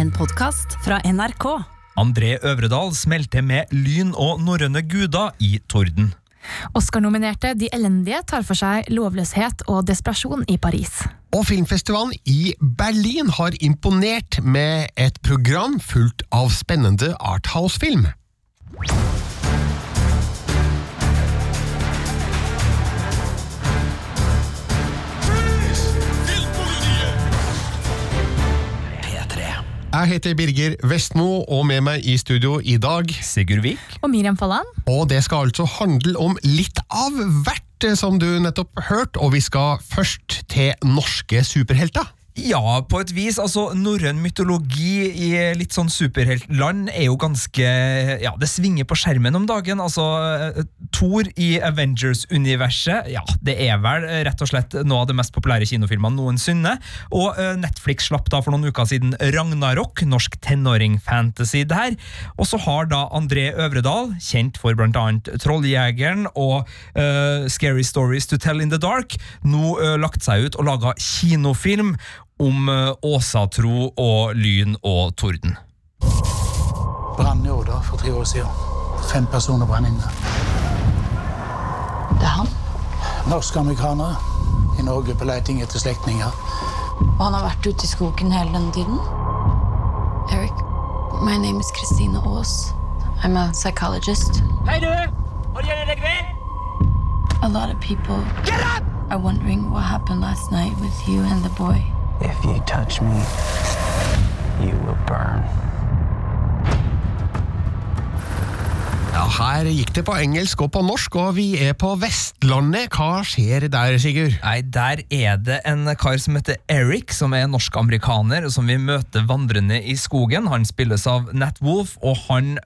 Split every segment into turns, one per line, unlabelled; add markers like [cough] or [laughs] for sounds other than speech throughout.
En podkast fra NRK.
André Øvredal smelter med lyn og norrøne guder i torden.
Oscar-nominerte De elendige tar for seg lovløshet og desperasjon i Paris.
Og filmfestivalen i Berlin har imponert med et program fullt av spennende arthouse-film. Jeg heter Birger Vestmo, og med meg i studio i dag
Sigurd Vik.
Og Miriam Fallan.
Og det skal altså handle om litt av hvert, eh, som du nettopp hørte, og vi skal først til norske superhelter.
Ja, på et vis. altså Norrøn mytologi i litt sånn superheltland er jo ganske Ja, det svinger på skjermen om dagen. Altså, eh, Thor i Avengers-universet, ja, det er vel rett og slett noe av det mest populære kinofilmene noensinne. Og eh, Netflix slapp da for noen uker siden Ragnarok, norsk tenåring-fantasy der. Og så har da André Øvredal, kjent for annet Trolljegeren og uh, Scary Stories to Tell in the Dark, nå uh, lagt seg ut og laga kinofilm om eh, åsatro og lyn og torden.
Brann i Åda for tre år siden. Fem personer brann inne.
Det er han.
Norske amerikanere i Norge på leiting etter slektninger.
Og han har vært ute i skogen hele denne tiden. Eric, my name is Christine Aas. I'm a psychologist.
Hei, du! Har du igjen deg ved?
A lot of people are wondering what happened last night with you and the boy.
If you touch me, you will burn.
Ja, Her gikk det på engelsk og på norsk, og vi er på Vestlandet. Hva skjer der, Sigurd?
Nei, Der er det en kar som heter Eric, som er norsk-amerikaner, som vi møter vandrende i skogen. Han spilles av Nat Wolf, og han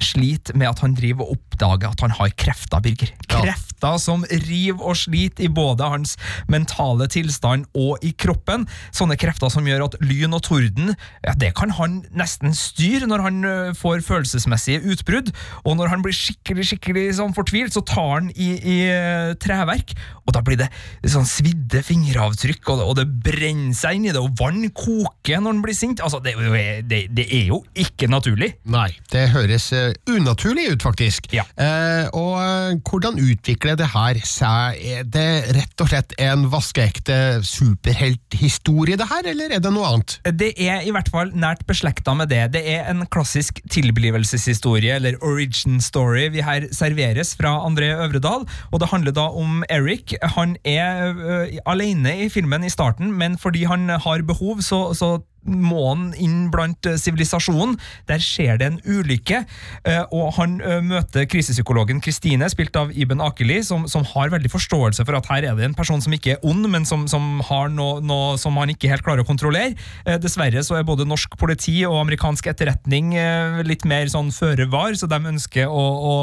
sliter med at han driver og oppdager at han har krefter, Birger. Krefter som river og sliter i både hans mentale tilstand og i kroppen. Sånne krefter som gjør at lyn og torden ja, det kan han nesten styre når han får følelsesmessige utbrudd. Og når han blir skikkelig skikkelig sånn fortvilt, så tar han i, i treverk, og da blir det sånn svidde fingeravtrykk, og det, og det brenner seg inn i det, og vann koker når han blir sint. Altså, det, det, det er jo ikke naturlig.
Nei, det høres unaturlig ut, faktisk.
Ja.
Eh, og eh, hvordan utvikler det her seg? Er det rett og slett en vaskeekte superhelthistorie, det her, eller er det noe annet?
Det er i hvert fall nært beslekta med det. Det er en klassisk tilblivelseshistorie, eller origin story, vi her serveres fra André Øvredal. Og det handler da om Eric. Han er ø, alene i filmen i starten, men fordi han har behov, så, så må han inn blant eh, sivilisasjonen. Der skjer det en ulykke, eh, og han eh, møter krisepsykologen Kristine, spilt av Iben Akeli, som, som har veldig forståelse for at her er det en person som ikke er ond, men som, som har noe, noe som han ikke helt klarer å kontrollere. Dessverre så er både norsk politi og amerikansk etterretning litt mer sånn føre var, så de ønsker å, å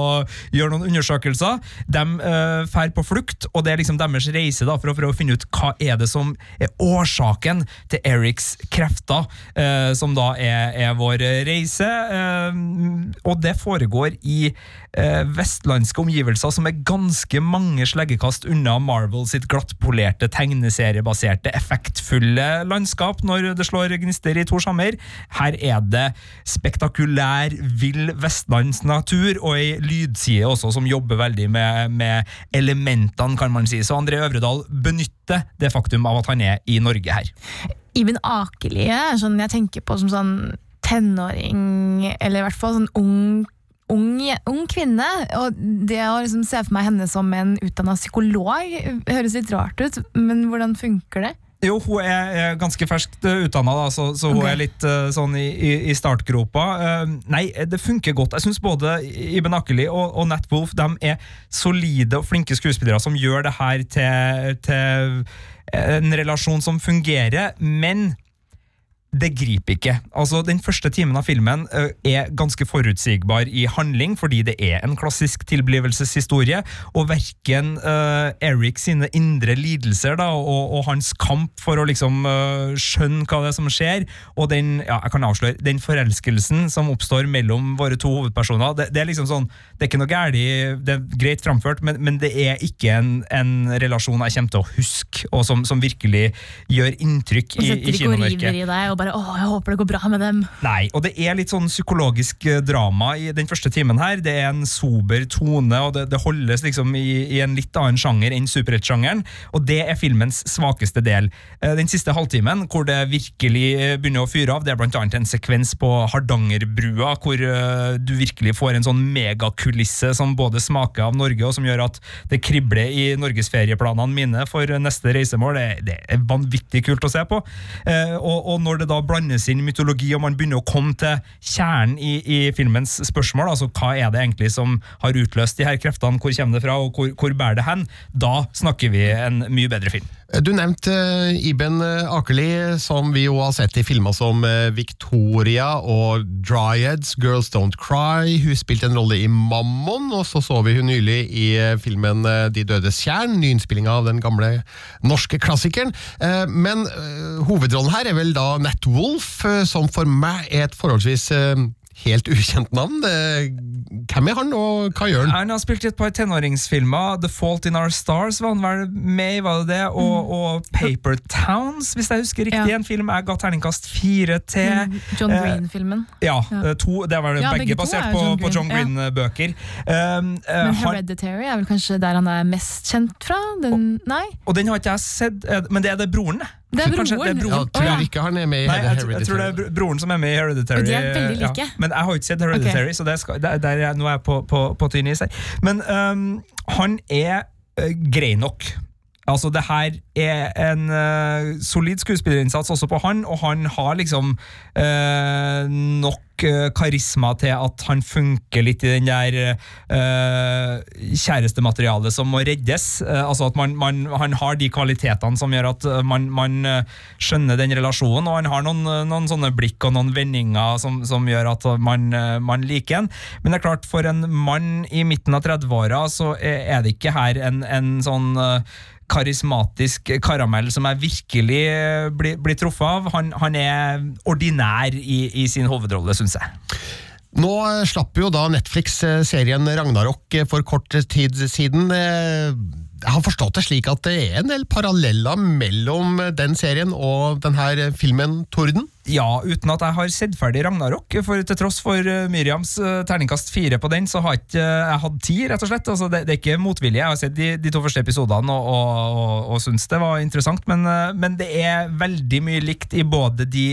gjøre noen undersøkelser. De drar på flukt, og det er liksom deres reise da, for å prøve å finne ut hva er det som er årsaken til Erics krefter, eh, som da er, er vår reise. Eh, og det foregår i eh, vestlandske omgivelser som er ganske mange sleggekast unna Marvel sitt glattpolerte, tegneseriebaserte, effektfulle landskap når det slår gnister i Tors sammer Her er det spektakulær, vill vestlandsnatur og ei lydside også som jobber veldig med, med elementene, kan man si. Så André Øvredal benytter det faktum av at han er i Norge her.
Iben Akelie er sånn jeg tenker på som sånn tenåring, eller i hvert fall sånn ung, ung, ung kvinne. Og det å liksom se for meg henne som en utdanna psykolog høres litt rart ut, men hvordan funker det?
Jo, hun er, er ganske ferskt utdanna, så, så hun er litt eh, sånn i, i, i startgropa. Eh, nei, det funker godt. Jeg syns både Iben Akeli og, og Nat Wolff de er solide og flinke skuespillere som gjør det her til, til en relasjon som fungerer, men det griper ikke. Altså, Den første timen av filmen ø, er ganske forutsigbar i handling, fordi det er en klassisk tilblivelseshistorie, og verken uh, Eric sine indre lidelser da, og, og hans kamp for å liksom uh, skjønne hva det er som skjer, og den ja, jeg kan avsløre, den forelskelsen som oppstår mellom våre to hovedpersoner, det, det er liksom sånn, det er ikke noe gærlig, det er greit framført, men, men det er ikke en, en relasjon jeg kommer til å huske, og som, som virkelig gjør inntrykk i, i kinomørket.
Bare 'Å, jeg håper det går bra med dem'.
Nei, og det er litt sånn psykologisk eh, drama i den første timen her. Det er en sober tone, og det, det holdes liksom i, i en litt annen sjanger enn superheltsjangeren. Og det er filmens svakeste del. Eh, Den siste halvtimen, hvor det virkelig eh, begynner å fyre av, det er blant annet en sekvens på Hardangerbrua, hvor du virkelig får en sånn megakulisse som både smaker av Norge, og som gjør at det kribler i norgesferieplanene mine for neste reisemål. Det, det er vanvittig kult å se på. Og, og når det da blandes inn mytologi, og man begynner å komme til kjernen i, i filmens spørsmål, altså hva er det egentlig som har utløst de her kreftene, hvor kommer det fra, og hvor, hvor bærer det hen, da snakker vi en mye bedre film.
Du nevnte eh, Iben Akeli, som vi jo har sett i filmer som eh, Victoria og Dryads, Girls Don't Cry. Hun spilte en rolle i Mammon, og så så vi hun nylig i eh, filmen eh, De dødes tjern, nyinnspillinga av den gamle norske klassikeren. Eh, Men eh, hovedrollen her er vel da Nat Wolff, eh, som for meg er et forholdsvis eh, helt ukjent navn. Hvem er han, og hva gjør han?
Han har spilt i et par tenåringsfilmer. The Fault in Our Stars var han vel med i, var det det? Og, og Paper Towns, hvis jeg husker riktig.
Ja.
En film jeg ga terningkast fire til.
John
Eh,
Green-filmen.
Ja,
Ja.
eh, to, det var
Ja,
begge,
begge
basert
John
på,
John
på John
Green,
Green-bøker. Um, uh,
Men Hereditary er vel kanskje der han er mest kjent fra? Den, nei?
og den har ikke jeg sett, men det er det broren, det.
Det er broren.
det er broren.
Ja,
tror ikke han er med i
Nei, jeg, jeg tror det er broren som er med i Hereditary.
Og de er veldig
ja. Men jeg har ikke sett Hereditary, så det skal, der, der er, nå er jeg på, på, på tynn is her. Men um, han er uh, grei nok. Altså, det her er en uh, solid skuespillerinnsats også på han, og han har liksom uh, nok uh, karisma til at han funker litt i den der uh, kjærestematerialet som må reddes. Uh, altså at man, man, han har de kvalitetene som gjør at man, man skjønner den relasjonen, og han har noen, noen sånne blikk og noen vendinger som, som gjør at man, man liker ham. Men det er klart, for en mann i midten av 30-åra, så er det ikke her en, en sånn uh, karismatisk karamell som jeg virkelig uh, blir, blir truffet av. Han, han er ordinær i, i sin hovedrolle, syns jeg.
Nå eh, slapp jo da Netflix eh, serien Ragnarok eh, for kort tid siden. Eh, Jeg har forstått det slik at det er en del paralleller mellom eh, den serien og denne filmen Torden.
Ja, uten at jeg har sett ferdig Ragnarok. For til tross for uh, Miriams uh, terningkast fire på den, så har ikke jeg hatt tid, rett og slett. Altså, det, det er ikke motvilje. Jeg har sett de, de to første episodene og, og, og, og syns det var interessant, men, uh, men det er veldig mye likt i både de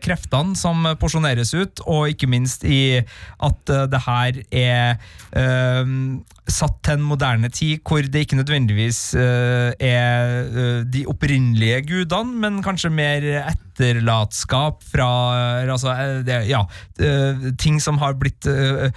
kreftene som porsjoneres ut, og ikke minst i at det her er uh, satt til en moderne tid hvor det ikke nødvendigvis uh, er uh, de opprinnelige gudene, men kanskje mer etterlatskap fra uh, altså, uh, det, ja, uh, ting som har blitt uh,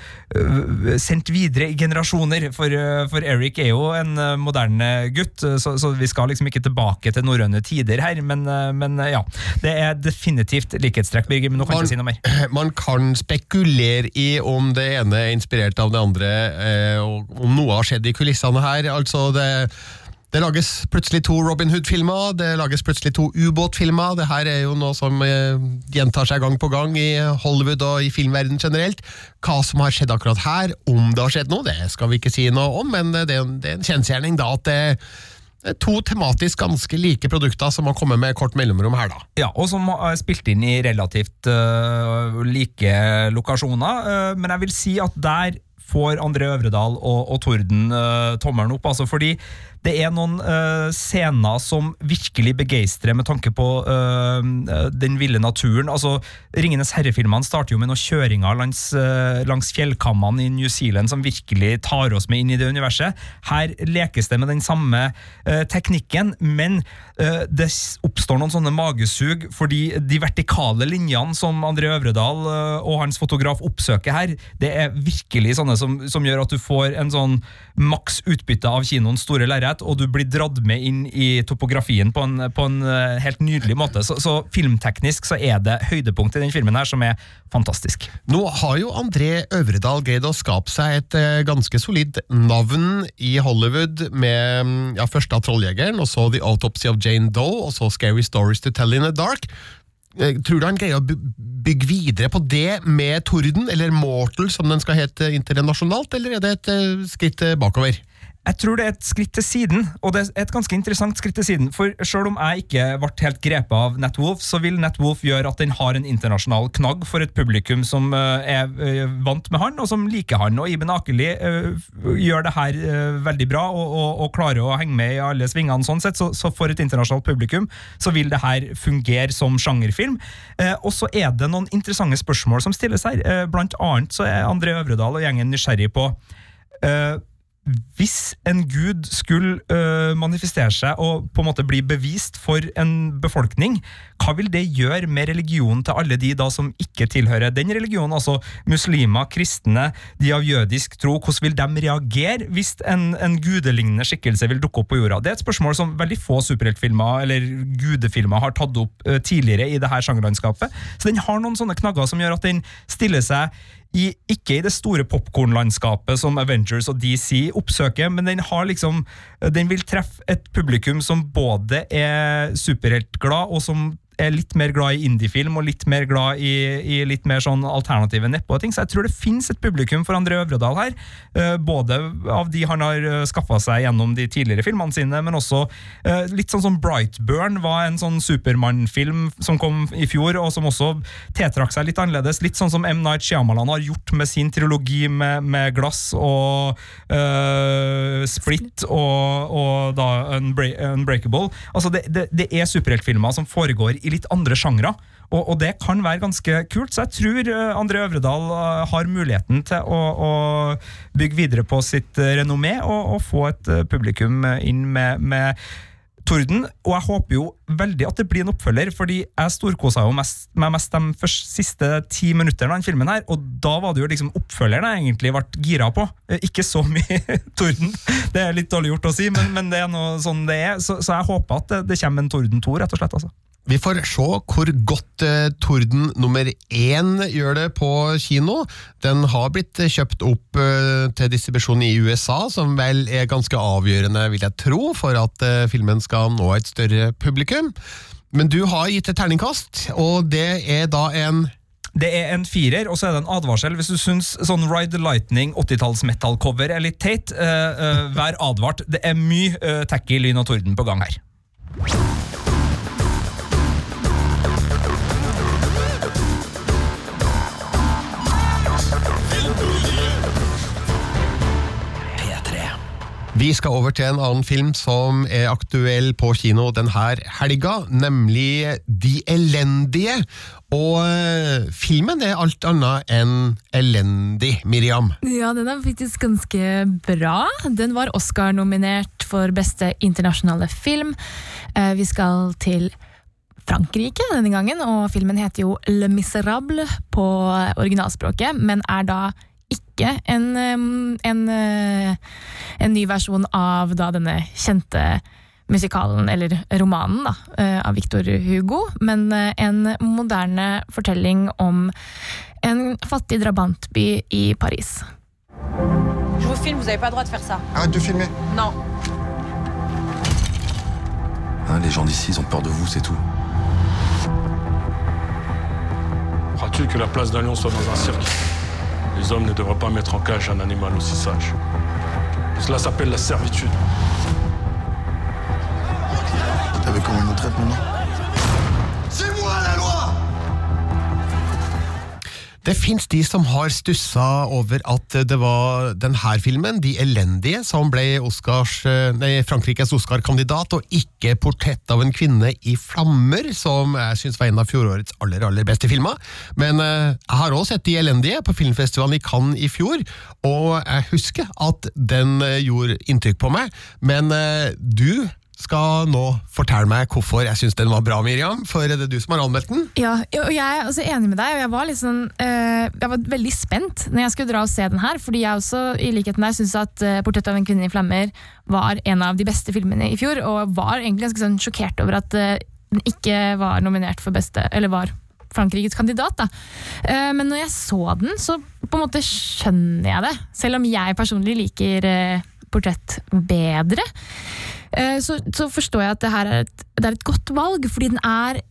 sendt videre i generasjoner. For, uh, for Eric er jo en moderne gutt, så, så vi skal liksom ikke tilbake til norrøne tider her, men, uh, men ja. Det er definitivt likhetstrekk, Birger, men nå kan jeg ikke si noe mer. [clears throat]
Man kan spekulere i om det ene er inspirert av det andre, eh, og om noe har skjedd i kulissene her. Altså, det, det lages plutselig to Robin Hood-filmer, det lages plutselig to ubåtfilmer. Det her er jo noe som eh, gjentar seg gang på gang i Hollywood og i filmverden generelt. Hva som har skjedd akkurat her, om det har skjedd noe, det skal vi ikke si noe om, men det er en, det er en kjensgjerning da at det to tematisk ganske like produkter som har kommet med kort mellomrom her, da.
Ja, og som er spilt inn i relativt uh, like lokasjoner. Uh, men jeg vil si at der får André Øvredal og, og Torden uh, tommelen opp. Altså fordi det er noen uh, scener som virkelig begeistrer med tanke på uh, den ville naturen. Altså, Ringenes herre-filmene starter jo med noen kjøringer langs, uh, langs fjellkammene i New Zealand som virkelig tar oss med inn i det universet. Her lekes det med den samme teknikken, men det oppstår noen sånne magesug, fordi de vertikale linjene som André Øvredal og hans fotograf oppsøker her, det er virkelig sånne som, som gjør at du får en sånn maks utbytte av kinoens store lerret, og du blir dratt med inn i topografien på en, på en øh, helt nydelig måte. Så, så filmteknisk så er det høydepunkt i den filmen her som er fantastisk.
Nå har jo André Øvredal greid å skape seg et eh, ganske solid navn i Hollywood med mm, ja, først av Trolljegeren, og så The Autopsy of Jane Doe, og så Scary Stories to Tell in the Dark. Eh, Tror du han greier å bygge videre på det med Torden, eller Mortal som den skal hete internasjonalt, eller er det et eh, skritt eh, bakover?
Jeg tror det er et skritt til siden, og det er et ganske interessant skritt til siden. For selv om jeg ikke ble helt grepet av Netwolf, så vil Netwolf gjøre at den har en internasjonal knagg for et publikum som eh, er eh, vant med han, og som liker han. Og Iben Akeli eh, gjør det her veldig bra, og, og, og klarer å henge med i alle svingene. sånn sett, Så, så for et internasjonalt publikum så vil det her fungere som sjangerfilm. Og så er det noen interessante spørsmål som stilles her. Blant annet så er André Øvredal og gjengen nysgjerrig på hvis en gud skulle øh, manifestere seg og på en måte bli bevist for en befolkning, hva vil det gjøre med religionen til alle de da som ikke tilhører den religionen? Altså muslimer, kristne, de av jødisk tro. Hvordan vil de reagere hvis en, en gudelignende skikkelse vil dukke opp på jorda? Det er et spørsmål som veldig få superheltfilmer eller gudefilmer har tatt opp øh, tidligere i det her sjangerlandskapet. Så den har noen sånne knagger som gjør at den stiller seg i, ikke i det store popkornlandskapet som Avengers og DC oppsøker, men den har liksom Den vil treffe et publikum som både er superheltglad, og som er litt mer glad i indiefilm og litt mer glad i, i litt mer sånn alternative nedpå-ting. Så jeg tror det finnes et publikum for André Øvredal her. eh, Både av de han har skaffa seg gjennom de tidligere filmene sine, men også eh, litt sånn som Brightburn var en sånn Supermann-film som kom i fjor, og som også tiltrakk seg litt annerledes. Litt sånn som M. Night Shyamalan har gjort med sin trilogi med, med Glass og uh, Split og, og da Unbreakable. Altså det, det, det er superheltfilmer som foregår i litt andre sjangre. Og, og det kan være ganske kult, så jeg tror eh, André Øvredal eh, har muligheten til å, å bygge videre på sitt eh, renommé og, og få et publikum inn med, med Torden, og jeg håper jo veldig at det blir en oppfølger, fordi jeg storkosa jo mest, mest de første, siste ti minuttene av den filmen her, og da var det jo liksom oppfølgeren jeg egentlig ble gira på. Ikke så mye [laughs] Torden, det er litt dårlig gjort å si, men, men det er noe sånn det er, så, så jeg håper at det, det kommer en Torden 2, rett og slett. altså.
Vi får se hvor godt eh, Torden nummer én gjør det på kino. Den har blitt kjøpt opp eh, til distribusjon i USA, som vel er ganske avgjørende, vil jeg tro, for at eh, filmen skal nå et større publikum. Men du har gitt et terningkast, og det er da en
Det er en firer, og så er det en advarsel. Hvis du syns sånn Ride the Lightning 80-talls metal-cover er litt teit, uh, uh, vær advart. Det er mye uh, tacky lyn og torden på gang her.
Vi skal over til en annen film som er aktuell på kino denne helga, nemlig De elendige. Og eh, filmen er alt annet enn elendig, Miriam.
Ja, den er faktisk ganske bra. Den var Oscar-nominert for beste internasjonale film. Eh, Vi skal til Frankrike denne gangen, og filmen heter jo Le Miserable på originalspråket, men er da ikke en, en, eh, en ny versjon av da denne kjente musikalen, eller romanen, da, eh, av Victor Hugo, men eh, en moderne fortelling om en fattig drabantby i Paris.
Je vous filme, vous n'avez pas le droit de faire ça.
Arrête de filmer.
Non.
Hein, les gens d'ici, ils ont peur de vous, c'est tout.
Crois-tu que la place d'un lion soit dans un cirque Les hommes ne devraient pas mettre en cage un animal aussi sage. Cela s'appelle la servitude.
Vu comment ils nous traitent maintenant C'est moi la loi
Det fins de som har stussa over at det var denne filmen, De elendige, som ble Oscars, eh, nei, Frankrikes Oscar-kandidat, og ikke Portrett av en kvinne i flammer, som jeg syns var en av fjorårets aller aller beste filmer. Men eh, jeg har også sett De elendige på filmfestivalen i Cannes i fjor, og jeg husker at den eh, gjorde inntrykk på meg. Men du skal nå fortelle meg hvorfor jeg syns den var bra, Miriam, for det er du som har anmeldt den.
Ja, og jeg er også enig med deg, og jeg var, liksom, eh, jeg var veldig spent når jeg skulle dra og se den her, fordi jeg også, i likhet med deg, syns at uh, 'Portrett av en kvinne i flammer' var en av de beste filmene i fjor, og var egentlig ganske sånn sjokkert over at uh, den ikke var nominert for beste, eller var Frankrikes kandidat. da. Uh, men når jeg så den, så på en måte skjønner jeg det, selv om jeg personlig liker portrett bedre. Eh, så, så forstår jeg at det her er et, er et godt valg, fordi den er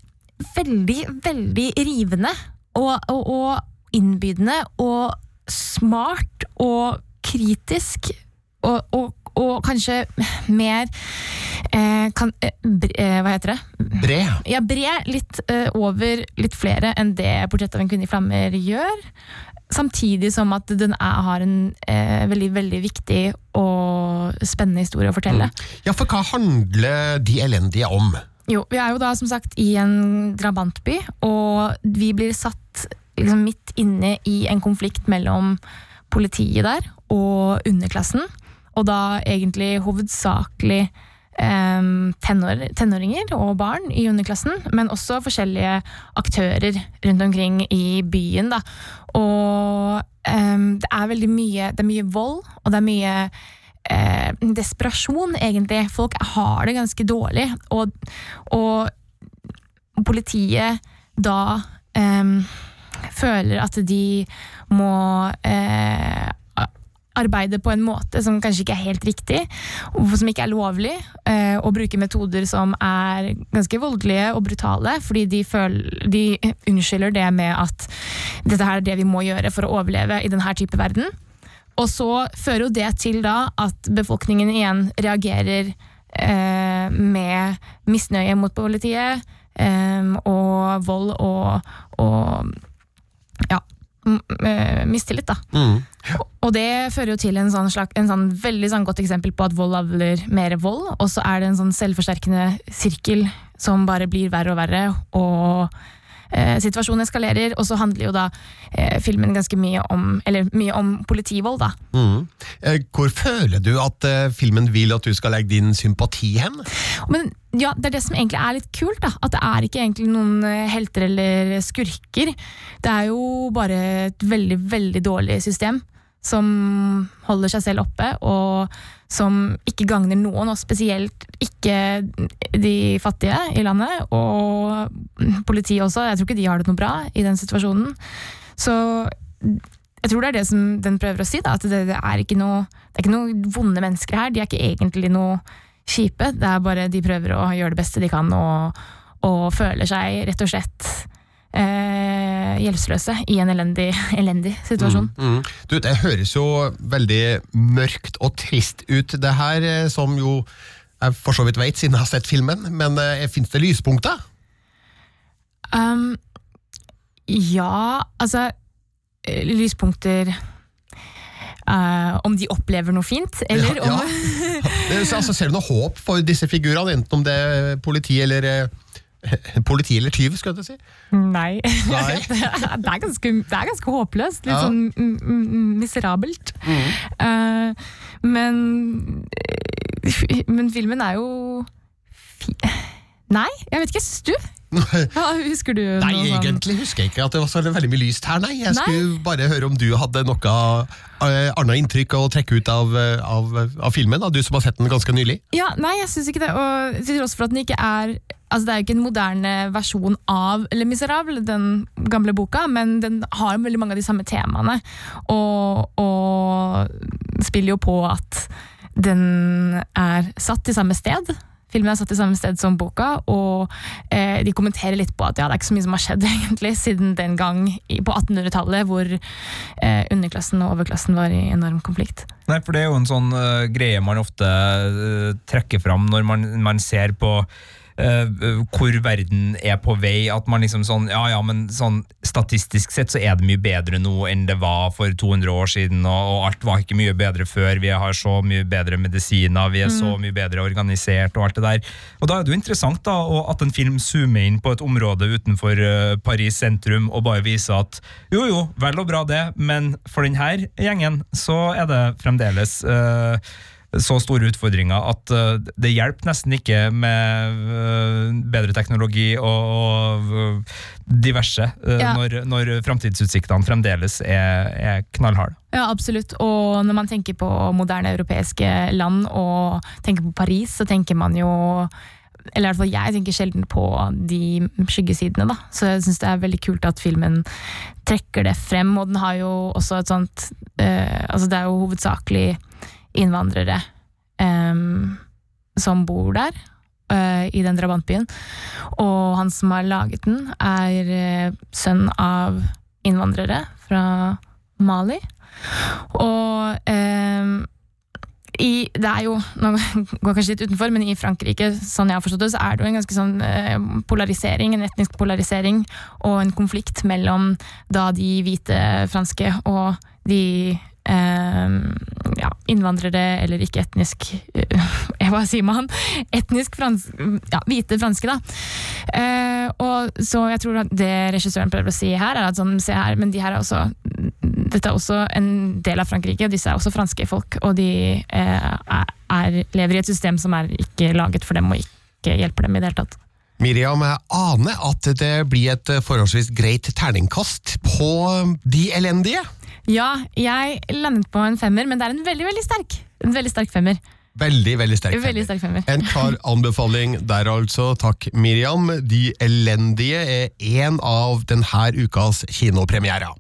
veldig, veldig rivende og, og, og innbydende og smart og kritisk og, og, og kanskje mer eh, kan, eh, bre, eh, Hva heter det?
Bred.
Ja, bred litt eh, over litt flere enn det 'Portrett av en kvinne i flammer' gjør. Samtidig som at den er, har en eh, veldig veldig viktig og spennende historie å fortelle.
Ja, for hva handler De elendige om?
Jo, vi er jo da som sagt i en drabantby, og vi blir satt liksom midt inne i en konflikt mellom politiet der og underklassen. Og da egentlig hovedsakelig eh, tenår, tenåringer og barn i underklassen, men også forskjellige aktører rundt omkring i byen. Da. Og eh, det er veldig mye, det er mye vold, og det er mye eh, desperasjon, egentlig. Folk har det ganske dårlig, og, og politiet da eh, føler at de må eh, arbeide på en måte som kanskje ikke er helt riktig, og som ikke er lovlig, eh, og bruke metoder som er ganske voldelige og brutale, fordi de, føler, de unnskylder det med at dette her er det vi må gjøre for å overleve i denne type verden. Og så fører jo det til da at befolkningen igjen reagerer eh, med misnøye mot politiet eh, og vold og, og ja, mistillit, da.
Mm.
Og det fører jo til en sånn, slag, en sånn veldig sånn godt eksempel på at vold avler mer vold, og så er det en sånn selvforsterkende sirkel som bare blir verre og verre, og eh, situasjonen eskalerer, og så handler jo da eh, filmen ganske mye om, eller mye om politivold, da.
Mm. Eh, Hvor føler du at eh, filmen vil at du skal legge din sympati hen?
Men ja, det er det som egentlig er litt kult, da. At det er ikke egentlig noen eh, helter eller skurker. Det er jo bare et veldig, veldig dårlig system som holder seg selv oppe, og som ikke gagner noen, og spesielt ikke de fattige i landet. Og politiet også. Jeg tror ikke de har det noe bra i den situasjonen. Så jeg tror det er det som den prøver å si, da, at det, det, er ikke noe, det er ikke noen vonde mennesker her. De er ikke egentlig noe kjipe. Det er bare de prøver å gjøre det beste de kan, og, og føler seg rett og slett eh, gjeldsløse i en elendig, [laughs] elendig situasjon.
Mm. Du, det høres jo veldig mørkt og trist ut, det her, eh, som jo jeg for så vidt vet siden jeg har sett filmen, men eh, fins det lyspunkter?
Um, ja, altså eh, Lyspunkter Uh, Om de opplever noe fint, eller
Ja,
om
ja. [laughs] altså, ser du noe håp for disse figurene, enten om det er politi eller [laughs] Politi eller tyv, skal jeg til å si?
Nei. [laughs]
Nei.
det, er ganske, det er ganske håpløst. Litt
Ja.
sånn miserabelt. mm. Eh, men Men filmen er jo Nei, jeg vet ikke. Stu? du? [laughs] Ja, husker du
Nei,
noe sånn?
egentlig husker jeg ikke at det var så veldig mye lyst her, nei. Jeg
Nei.
skulle bare høre om du hadde noe eh, annet inntrykk å trekke ut av, eh, av, av filmen, da, du som har sett den ganske nylig.
Ja, nei, jeg syns ikke det. Og til tross for at den ikke er Altså, Det er jo ikke en moderne versjon av Le Miserable, den gamle boka, men den har veldig mange av de samme temaene. Og, og spiller jo på at den er satt i samme sted. Filmen er satt i samme sted som boka, og eh, de kommenterer litt på at ja, det er ikke så mye som har skjedd [laughs] egentlig siden den gang på 1800-tallet, hvor eh, underklassen og overklassen var i enorm konflikt.
Nei, for det er jo en sånn uh, greie man ofte uh, trekker fram når man, man ser på eh, hvor verden er på vei. At man liksom sånn Ja, ja, men sånn statistisk sett så er det mye bedre nå enn det var for 200 år siden, og, og alt var ikke mye bedre før. Vi har så mye bedre medisiner, vi er så mye bedre organisert og alt det der. Og da er det jo interessant da, at en film zoomer inn på et område utenfor uh, Paris sentrum og bare viser at jo, jo, vel og bra det, men for denne gjengen så er det fremdeles eh, så store utfordringer at eh, det hjelper nesten ikke med eh, bedre teknologi og, eh, diverse,
Ja.
når, når framtidsutsiktene fremdeles er, er knallharde.
Ja, absolutt. Og når man tenker på moderne europeiske land og tenker på Paris, så tenker man jo eller i hvert fall jeg tenker sjelden på de skyggesidene, da. Så jeg syns det er veldig kult at filmen trekker det frem, og den har jo også et sånt eh, Altså det er jo hovedsakelig innvandrere um, som bor der, uh, i den drabantbyen. Og han som har laget den, er uh, sønn av innvandrere fra Mali. Og um, i, det er jo, nå [laughs] går kanskje litt utenfor, men i Frankrike sånn jeg har forstått det, så er det jo en ganske sånn eh, polarisering, en etnisk polarisering og en konflikt mellom da de hvite franske og de ja, innvandrere, eller ikke etnisk [laughs] Hva sier man? Etnisk fransk, ja, hvite franske, da. Eh, og så jeg tror at det regissøren prøver å si her, er at sånn, se her, men de her er også dette er også en del av Frankrike, og disse er også franske folk. Og de eh, er, lever i et system som er ikke laget for dem, og ikke hjelper dem i det hele tatt.
Miriam, jeg aner at det blir et forholdsvis greit terningkast på De elendige.
Ja, jeg landet på en femmer, men det er en veldig, veldig sterk En veldig sterk femmer.
Veldig, veldig sterk
Veldig sterk femmer.
En klar [laughs] anbefaling der altså. Takk, Miriam. De elendige er en av denne ukas kinopremierer.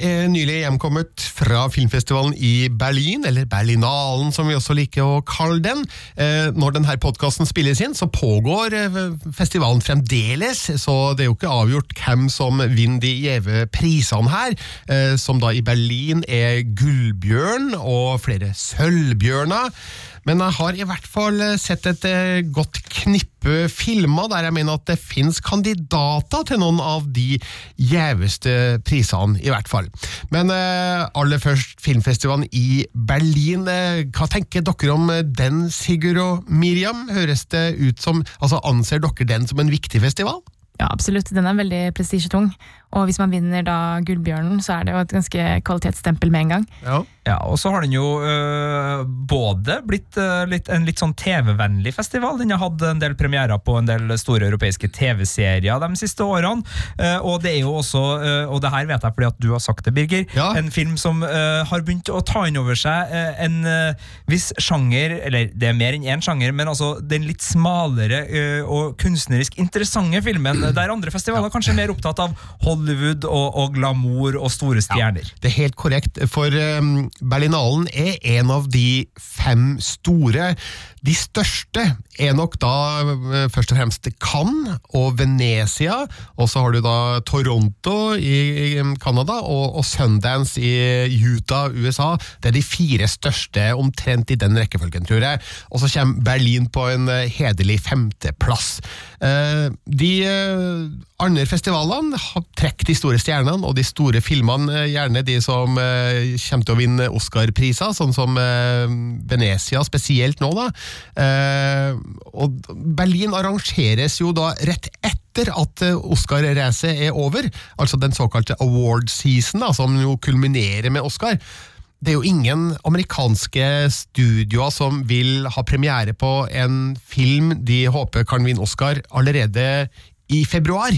Er nylig hjemkommet fra filmfestivalen i Berlin, eller Berlinalen som vi også liker å kalle den. Eh, når denne podkasten spilles inn, så pågår eh, festivalen fremdeles, så det er jo ikke avgjort hvem som vinner de gjeve prisene her, eh, som da i Berlin er Gullbjørn og flere Sølvbjørner. Men jeg har i hvert fall sett et godt knippe filmer der jeg mener at det finnes kandidater til noen av de gjeveste prisene, i hvert fall. Men aller først filmfestivalen i Berlin. Hva tenker dere om den, Sigurd og Miriam? Høres det ut som, altså Anser dere den som en viktig festival?
Ja, absolutt. Den er veldig prestisjetung. Og hvis man vinner da Gullbjørnen, så er det jo et ganske kvalitetsstempel med en gang.
Ja,
ja Og så har den jo øh, både blitt øh, litt, en litt sånn TV-vennlig festival. Den har hatt en del premierer på en del store europeiske TV-serier de siste årene. Uh, og det er jo også, uh, og det her vet jeg fordi at du har sagt det, Birger,
Ja.
en film som uh, har begynt å ta inn over seg en viss sjanger, eller det er mer enn én sjanger, men altså den litt smalere og kunstnerisk interessante filmen, der andre festivaler kanskje er mer opptatt av Hollywood og, og glamour og store stjerner.
Det er helt korrekt, for um, Berlinalen er en av de fem store. De største er nok da uh, først og fremst Cannes og Venezia, og så har du da Toronto i Canada og, og Sundance i Utah, USA. Det er de fire største omtrent i den rekkefølgen, tror jeg. Og så kommer Berlin på en uh, hederlig femteplass. Uh, de andre festivalene trekker de store stjernene og de store filmene, eh, gjerne de som eh, kommer til å vinne Oscar-priser, sånn som eh, Venezia spesielt nå. da. Eh, og Berlin arrangeres jo da rett etter at eh, Oscar-racet er over, altså den såkalte award season, da, som jo kulminerer med Oscar. Det er jo ingen amerikanske studioer som vil ha premiere på en film de håper kan vinne Oscar allerede i februar.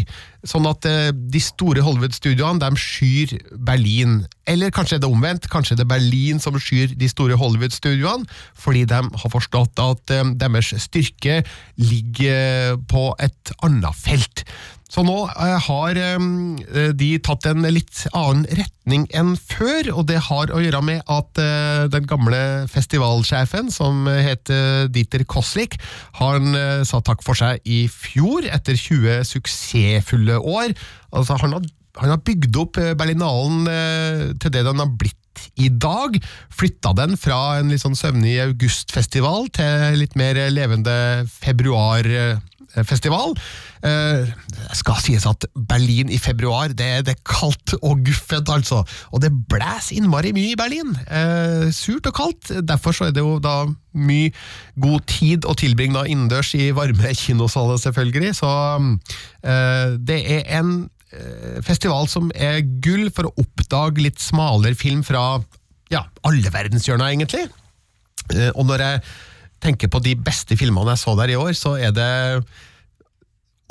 Sånn at eh, de store Hollywood-studioene de skyr Berlin. Eller kanskje er det omvendt, kanskje er det Berlin som skyr de store Hollywood-studioene, fordi de har forstått at eh, deres styrke ligger på et annet felt. Så nå eh, har eh, de tatt en litt annen retning enn før, og det har å gjøre med at eh, den gamle festivalsjefen, som heter Dieter Koslik, han eh, sa takk for seg i fjor, etter 20 suksessfulle år. Altså, han har, han har bygd opp eh, Berlinalen eh, til det den har blitt i dag. Flytta den fra en litt sånn søvnig augustfestival til litt mer levende februarfestival. Eh, Det skal sies at Berlin i februar, det, det er kaldt og guffent, altså. Og det blæs innmari mye i Berlin. Eh, surt og kaldt. Derfor så er det jo da mye god tid å tilbringe innendørs i varme kinosaler, selvfølgelig. Så eh, det er en festival som er gull for å oppdage litt smalere film fra ja, alle verdenshjørner, egentlig. Og når jeg tenker på de beste filmene jeg så der i år, så er det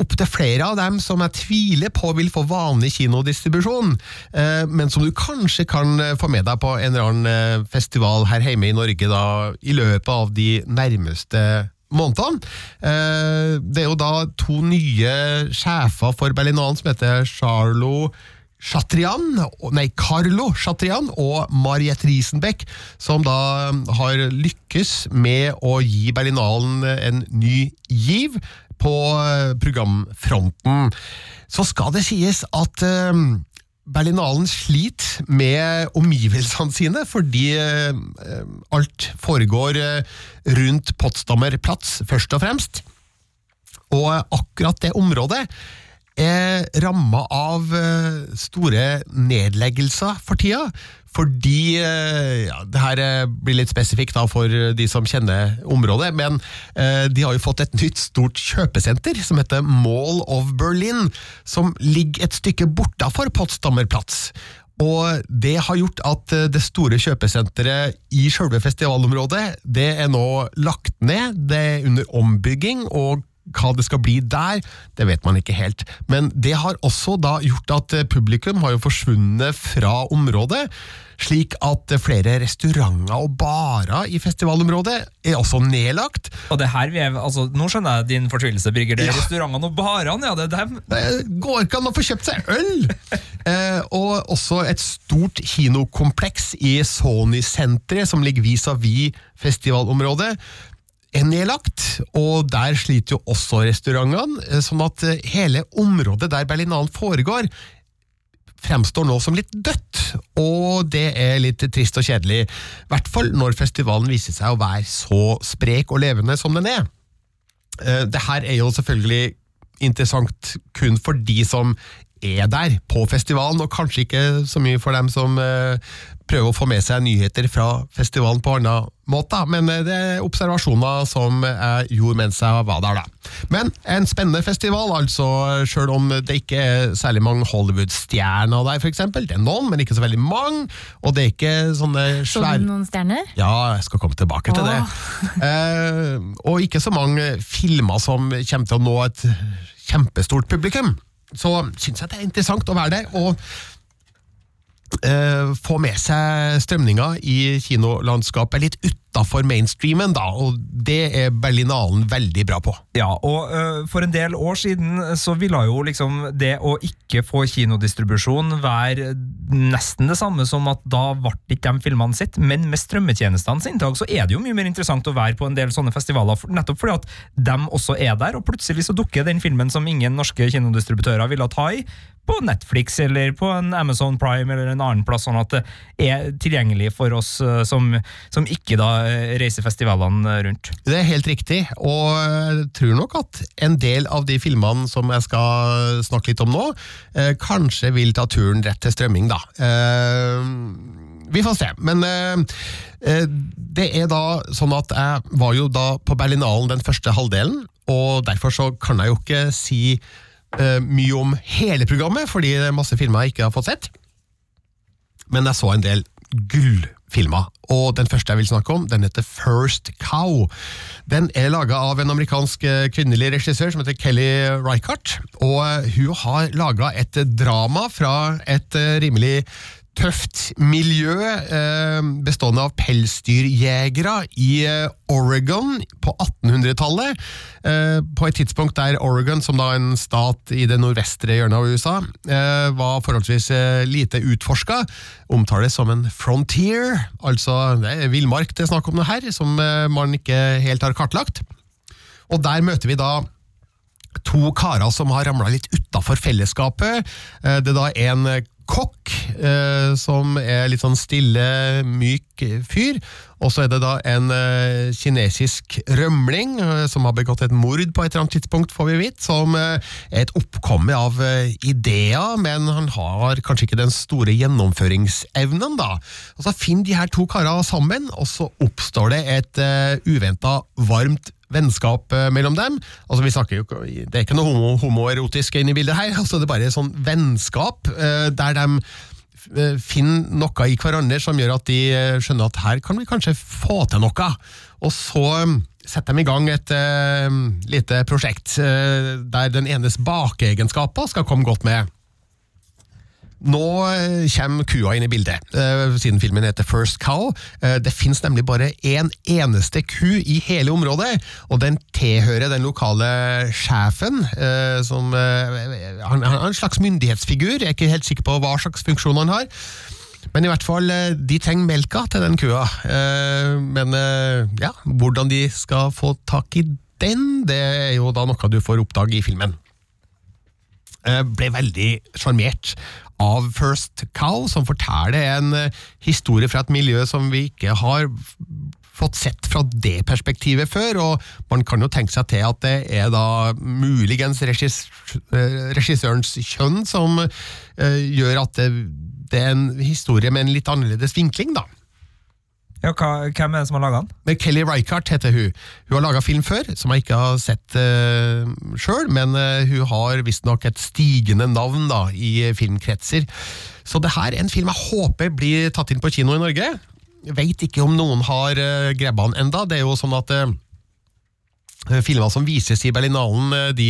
opptil flere av dem som jeg tviler på vil få vanlig kinodistribusjon, eh, men som du kanskje kan eh, få med deg på en eller annen eh, festival her hjemme i Norge da, i løpet av de nærmeste månedene. Det er jo da to nye sjefer for Berlinalen som heter Charlo Chatrian, nei, Carlo Chatrian og Mariette Riesenbeck, som da har lykkes med å gi Berlinalen en ny giv på programfronten. Så skal det sies at uh, Berlinalen sliter med omgivelsene sine, fordi uh, alt foregår rundt Potsdamer Platz, først og fremst. Og akkurat det området er ramma av store nedleggelser for tida. Fordi ja, Det her blir litt spesifikt da for de som kjenner området, men eh, de har jo fått et [laughs] nytt stort kjøpesenter som heter Mall of Berlin, som ligger et stykke bortafor Potsdamer Platz. Og det har gjort at det store kjøpesenteret i selve festivalområdet det er nå lagt ned, det er under ombygging. og hva det skal bli der, det vet man ikke helt. Men det har også da gjort at publikum har jo forsvunnet fra området, slik at flere restauranter og barer i festivalområdet er også nedlagt.
Og det her vi er, altså, Nå skjønner jeg din fortvilelse, Brygger. Det er
Ja.
restaurantene og barene, ja, det er dem.
Det går ikke an å få kjøpt seg øl! [laughs] eh, og også et stort kinokompleks i Sony-senteret, som ligger vis-à-vis festivalområdet, er nedlagt, og der sliter jo også restaurantene, sånn at eh, hele området der Berlinalen foregår, fremstår nå som litt dødt, og det er litt trist og kjedelig. I hvert fall når festivalen viser seg å være så sprek og levende som den er. Eh, Det her er jo selvfølgelig interessant kun for de som er der på festivalen, og kanskje ikke så mye for dem som prøver å få med seg nyheter fra festivalen på annen måte, men eh, det er observasjoner som jeg gjorde mens jeg var der. da. Men en spennende festival, altså, selv om det ikke er særlig mange Hollywood-stjerner der, eksempel. Det er noen, men ikke så veldig mange, og det er ikke sånne
Så du noen stjerner?
ja, jeg skal komme tilbake til det. [laughs] Eh, og ikke så mange filmer som kommer til å nå et kjempestort publikum. Så syns jeg det er interessant å være der og få med seg strømninga i kinolandskapet. Litt utafor mainstreamen, da, og det er Berlinalen veldig bra på.
Ja, og uh, for en del år siden så ville jo liksom det å ikke få kinodistribusjon være nesten det samme som at da ble ikke de filmene sitt, men med strømmetjenestenes inntak så er det jo mye mer interessant å være på en del sånne festivaler, nettopp fordi at de også er der, og plutselig så dukker den filmen som ingen norske kinodistributører ville ta i, på Netflix eller på en Amazon Prime eller en annen plass, sånn at det er tilgjengelig for oss som, som ikke da reiser festivalene øh, rundt.
Det er helt riktig, og jeg tror nok at en del av de filmene som jeg skal snakke litt om nå, eh, kanskje vil ta turen rett til strømming, da. Eh, vi får se. Men eh, det er da sånn at jeg var jo da på Berlinalen den første halvdelen, og derfor så kan jeg jo ikke si mye om hele programmet, fordi det er masse filmer jeg ikke har fått sett men jeg så en del gullfilmer. Og den første jeg vil snakke om, den heter First Cow. Den er laga av en amerikansk eh, kvinnelig regissør som heter Kelly Reichardt. Og eh, hun har laga et drama fra et eh, rimelig tøft miljø eh, bestående av pelsdyrjegere i eh, Oregon på 1800-tallet. Eh, på et tidspunkt der Oregon, som da en stat i det nordvestre hjørnet av USA, var forholdsvis lite utforska, omtales som en frontier. Altså det er villmark det er snakk om det her, som man ikke helt har kartlagt. Og der møter vi da to karer som har ramla litt utafor fellesskapet. Det er da en kokk eh, som er litt sånn stille, myk fyr. Og så er det da en eh, kinesisk rømling eh, som har begått et mord på et eller annet tidspunkt, får vi vite. Som eh, er et oppkomme av eh, ideer, men han har kanskje ikke den store gjennomføringsevnen, da. Og så finner de her to karene sammen, og så oppstår det et uh, uventa varmt vennskap eh, mellom dem. Altså vi snakker jo, Det er ikke noe homo, homoerotisk inne i bildet her, [laughs] altså det er bare sånn vennskap eh, der de eh, finner noe i hverandre som gjør at de skjønner at her kan vi kanskje få til noe. Og så eh, setter de i gang et uh, lite prosjekt uh, der den enes bakeegenskaper skal komme godt med. Nå eh, kommer kua inn i bildet, eh, siden filmen heter First Cow. Eh, Det finnes nemlig bare én eneste ku i hele området, og den tilhører den lokale sjefen, som Han er en slags myndighetsfigur, jeg er ikke helt sikker på hva slags funksjon han har. Men i hvert fall, de trenger melka til den kua. Men ja, hvordan de skal få tak i den, det er jo da noe du får oppdage i filmen. Ble veldig sjarmert av First Cow, som forteller en eh, historie fra et miljø som vi ikke har fått sett fra det perspektivet før, og man kan jo tenke seg til at det er da muligens eh, regissørens kjønn som eh, gjør at det er en historie med en litt annerledes vinkling, da.
Ja, hva, hvem er det som har laga den?
Kelly Reichardt heter hun. Hun har laga film før, som jeg ikke har sett uh, sjøl, men uh, hun har visstnok et stigende navn da, i eh, filmkretser. Så det her er en film jeg håper blir tatt inn på kino i Norge. Veit ikke om noen har uh, grabba den enda. Det er jo sånn at uh, Filmer som vises i Berlinalen, eh, de,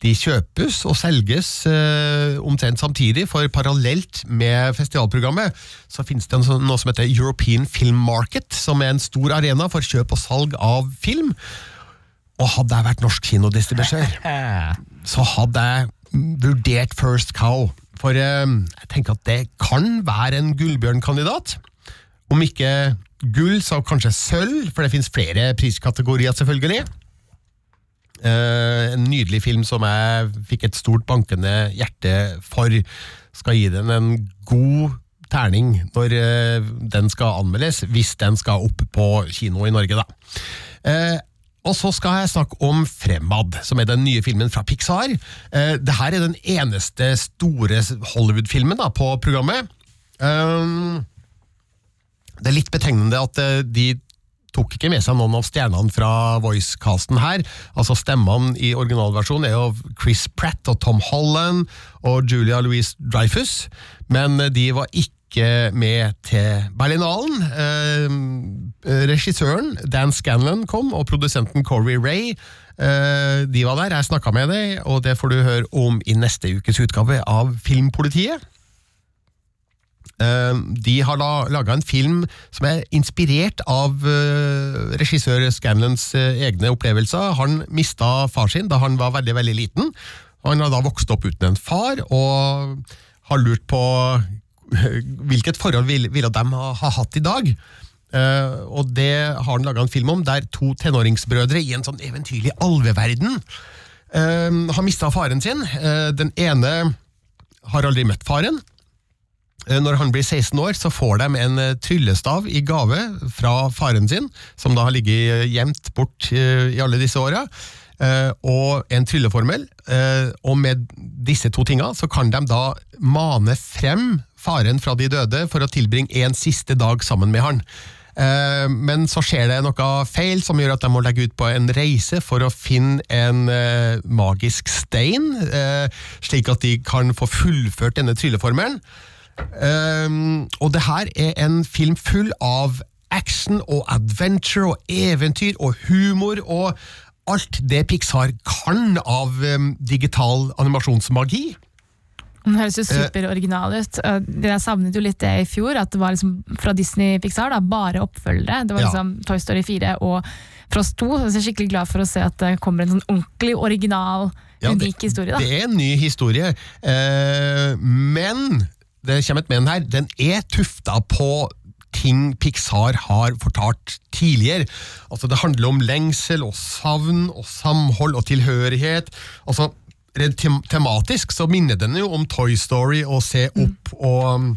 de kjøpes og selges eh, omtrent samtidig, for parallelt med festivalprogrammet så finnes det en sånn- noe som heter European Film Market, som er en stor arena for kjøp og salg av film. Og hadde jeg vært norsk kinodistribusør, [laughs] så hadde jeg vurdert First Cow. For eh, jeg tenker at det kan være en gullbjørnkandidat. Om ikke gull, så kanskje sølv, for det finnes flere priskategorier, selvfølgelig. Eh, en nydelig film som jeg fikk et stort bankende hjerte for. Skal gi den en god terning når eh, den skal anmeldes, hvis den skal opp på kino i Norge, da. Eh, og så skal jeg snakke om Fremad, som er den nye filmen fra Pixar. Dette er den eneste store Hollywood-filmen på programmet. Det er litt betegnende at de tok ikke med seg noen av stjernene fra voicecasten her. Altså Stemmene i originalversjonen er jo Chris Pratt og Tom Holland og Julia Louise Dreyfus, men de var ikke med til Berlinalen. Eh, regissøren Dan Scanlon kom, og produsenten Corey Ray. Eh, de var der, jeg snakka med dem, og det får du høre om i neste ukes utgave av Filmpolitiet. Eh, De har laga en film som er inspirert av eh, regissør Scanlons eh, egne opplevelser. Han mista far sin da han var veldig veldig liten. Han har da vokst opp uten en far, og har lurt på hvilket forhold ville, de ha hatt i dag. Uh, og det har han laga en film om, der to tenåringsbrødre i en sånn eventyrlig alveverden uh, har mista faren sin. Uh, den ene har aldri møtt faren. Eh, Når han blir 16 år, så får de en eh, tryllestav i gave fra faren sin, som da har ligget eh, gjemt bort i alle disse åra, og en trylleformel. Og med disse to tinga så kan de da mane frem faren fra de døde for å tilbringe en siste dag sammen med han. Men så skjer det noe feil som gjør at de må legge ut på en reise for å finne en magisk stein, slik at de kan få fullført denne trylleformelen. Um, og det her er en film full av action og adventure og eventyr og humor og alt det Pixar kan av um, digital animasjonsmagi.
Den høres jo superoriginal ut. Jeg savnet jo litt det i fjor, at det var liksom fra Disney Pixar da, bare oppfølgere. Det var
Ja.
liksom Toy Story 4 og Frost 2. Så jeg er skikkelig glad for å se at det kommer en sånn ordentlig original,
Ja, det-
unik historie. da.
Det er en ny historie, eh, men det kommer et men her. Den er tufta på ting Pixar har fortalt tidligere. Altså Det handler om lengsel og savn og samhold og tilhørighet. Altså Rent tem tematisk så minner den jo om Toy Story og Se opp og um,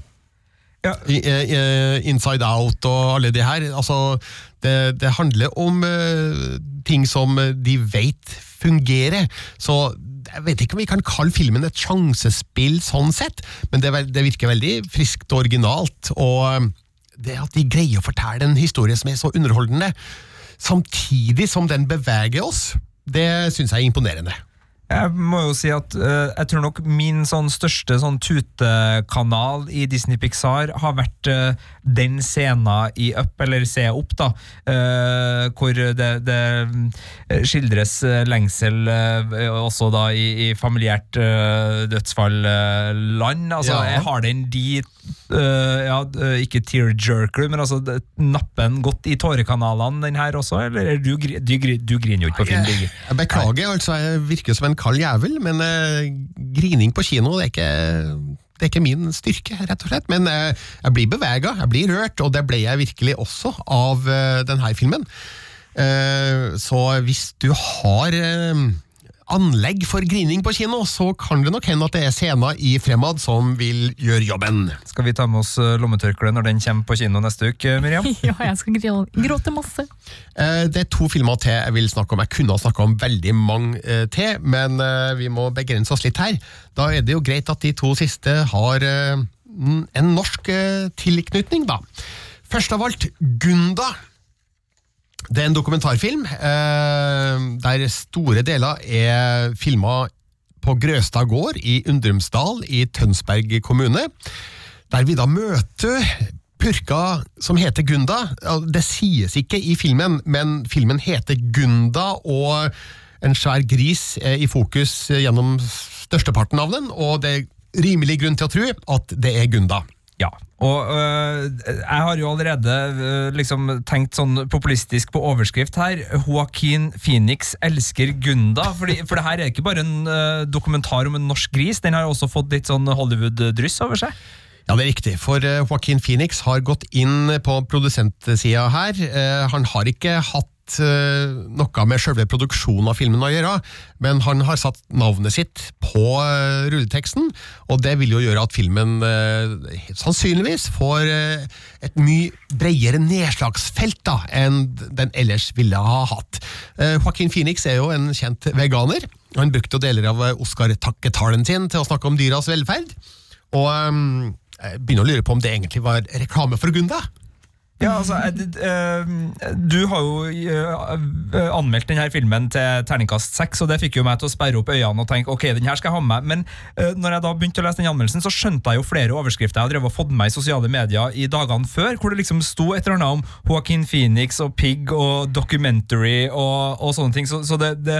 i- i, Inside Out og alle de her. Altså, det, det handler om uh, ting som de vet fungerer. Så jeg vet ikke om vi kan kalle filmen et sjansespill sånn sett, men det, det virker veldig friskt og originalt. Og eh, det at de greier å fortelle en historie som er så underholdende, samtidig som den beveger oss, det syns jeg er imponerende.
Jeg må jo si at uh, jeg tror nok min sånn største sånn tutekanal i Disney Pixar har vært uh, den scenen i Up, eller Se opp, da, uh, hvor det, det skildres lengsel også da i, i familiært dødsfall-land. altså,
Ja.
jeg har den dit eh, ja, eh, ikke tear-jerker, men altså nappen godt i tårekanalene, den her også? Eller er du, du, du griner jo ikke på film, Jeg,
Jeg beklager, altså, jeg virker som en kald jævel, men uh, grining på kino det er, ikke, det er ikke min styrke, rett og slett. Men jeg blir bevega, jeg blir rørt, og det ble jeg virkelig også av uh, denne filmen. Så hvis du har anlegg for grining på kino, så kan det nok hende at det er scener i Fremad som vil gjøre jobben.
Skal vi ta med oss lommetørkleet når den kommer på kino neste uke, Miriam? [laughs]
Ja, jeg skal gråte masse.
Eh, Det er to filmer til jeg vil snakke om. Jeg kunne ha snakka om veldig mange eh, til, men eh, vi må begrense oss litt her. Da er det jo greit at de to siste har eh, en norsk eh, tilknytning, da. Først av alt Gunda. Det er en dokumentarfilm eh, der store deler er filma på Grøstad gård i Undrumsdal i Tønsberg kommune. Der vi da møter purka som heter Gunda. Det sies ikke i filmen, men filmen heter Gunda, og en svær gris er i fokus gjennom størsteparten av den, og det er rimelig grunn til å tro at det er Gunda.
Ja, og øh, jeg har jo allerede øh, liksom tenkt sånn populistisk på overskrift her. Joaquin Phoenix elsker Gunda. Fordi, for det her er ikke bare en øh, dokumentar om en norsk gris, den har også fått litt sånn Hollywood-dryss over seg.
Ja, det er riktig, for eh, Joaquin Phoenix har gått inn på produsentsida her. Eh, Han har ikke hatt noe med selve produksjonen av filmen å gjøre, men han har satt navnet sitt på eh, rulleteksten, og det vil jo gjøre at filmen eh, sannsynligvis får eh, et mye bredere nedslagsfelt da, enn den ellers ville ha hatt. Eh, Joaquin Phoenix er jo en kjent veganer. Han brukte deler av Oscar-takketalen sin til å snakke om dyras velferd. Og jeg begynner å lure på om det egentlig var reklame for Gunda.
Ja, altså, øh, Du har jo øh, øh, anmeldt denne filmen til terningkast seks, og det fikk jo meg til å sperre opp øynene og tenke ok, den her skal jeg ha med. Men når jeg da begynte å lese den anmeldelsen, så skjønte jeg jo flere overskrifter jeg har drevet og fått med i sosiale medier i dagene før, hvor det liksom sto et eller annet om Joaquin Phoenix og Pig og documentary og, og sånne ting. Så, så det, det,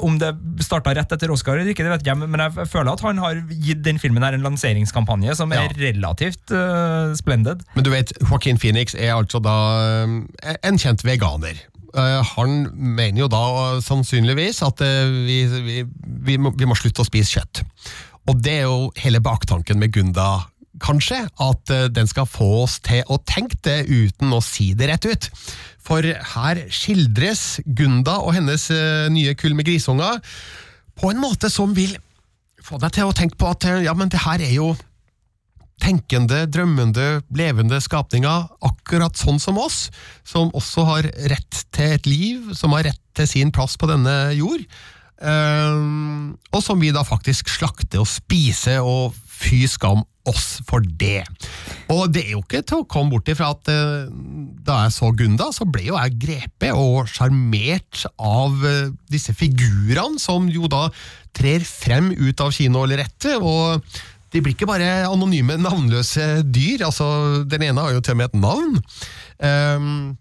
om det starta rett etter Oscar eller ikke, det vet jeg, men jeg føler at han har gitt den filmen her en lanseringskampanje som er relativt uh, splendid.
Men du vet, Joaquin Phoenix er altså da eh, en kjent veganer. Eh, Han mener jo da eh, sannsynligvis at vi, vi, vi, må, vi må slutte å spise kjøtt. Og det er jo hele baktanken med Gunda, kanskje, at den skal få oss til å tenke det uten å si det rett ut. For her skildres Gunda og hennes nye kull med grisunger på en måte som vil få deg til å tenke på at ja, men det her er jo tenkende, drømmende, levende skapninger, akkurat sånn som oss, som også har rett til et liv, som har rett til sin plass på denne jord, ehm, og som vi da faktisk slakter og spiser, og fy skam oss for det. Og det er jo ikke til å komme bort ifra at eh, da jeg så Gunda, så ble jo jeg grepet og sjarmert av eh, disse figurene som jo da trer frem ut av kinolerretet, og de blir ikke bare anonyme, navnløse dyr. altså Den ene har jo til og med et navn. Um,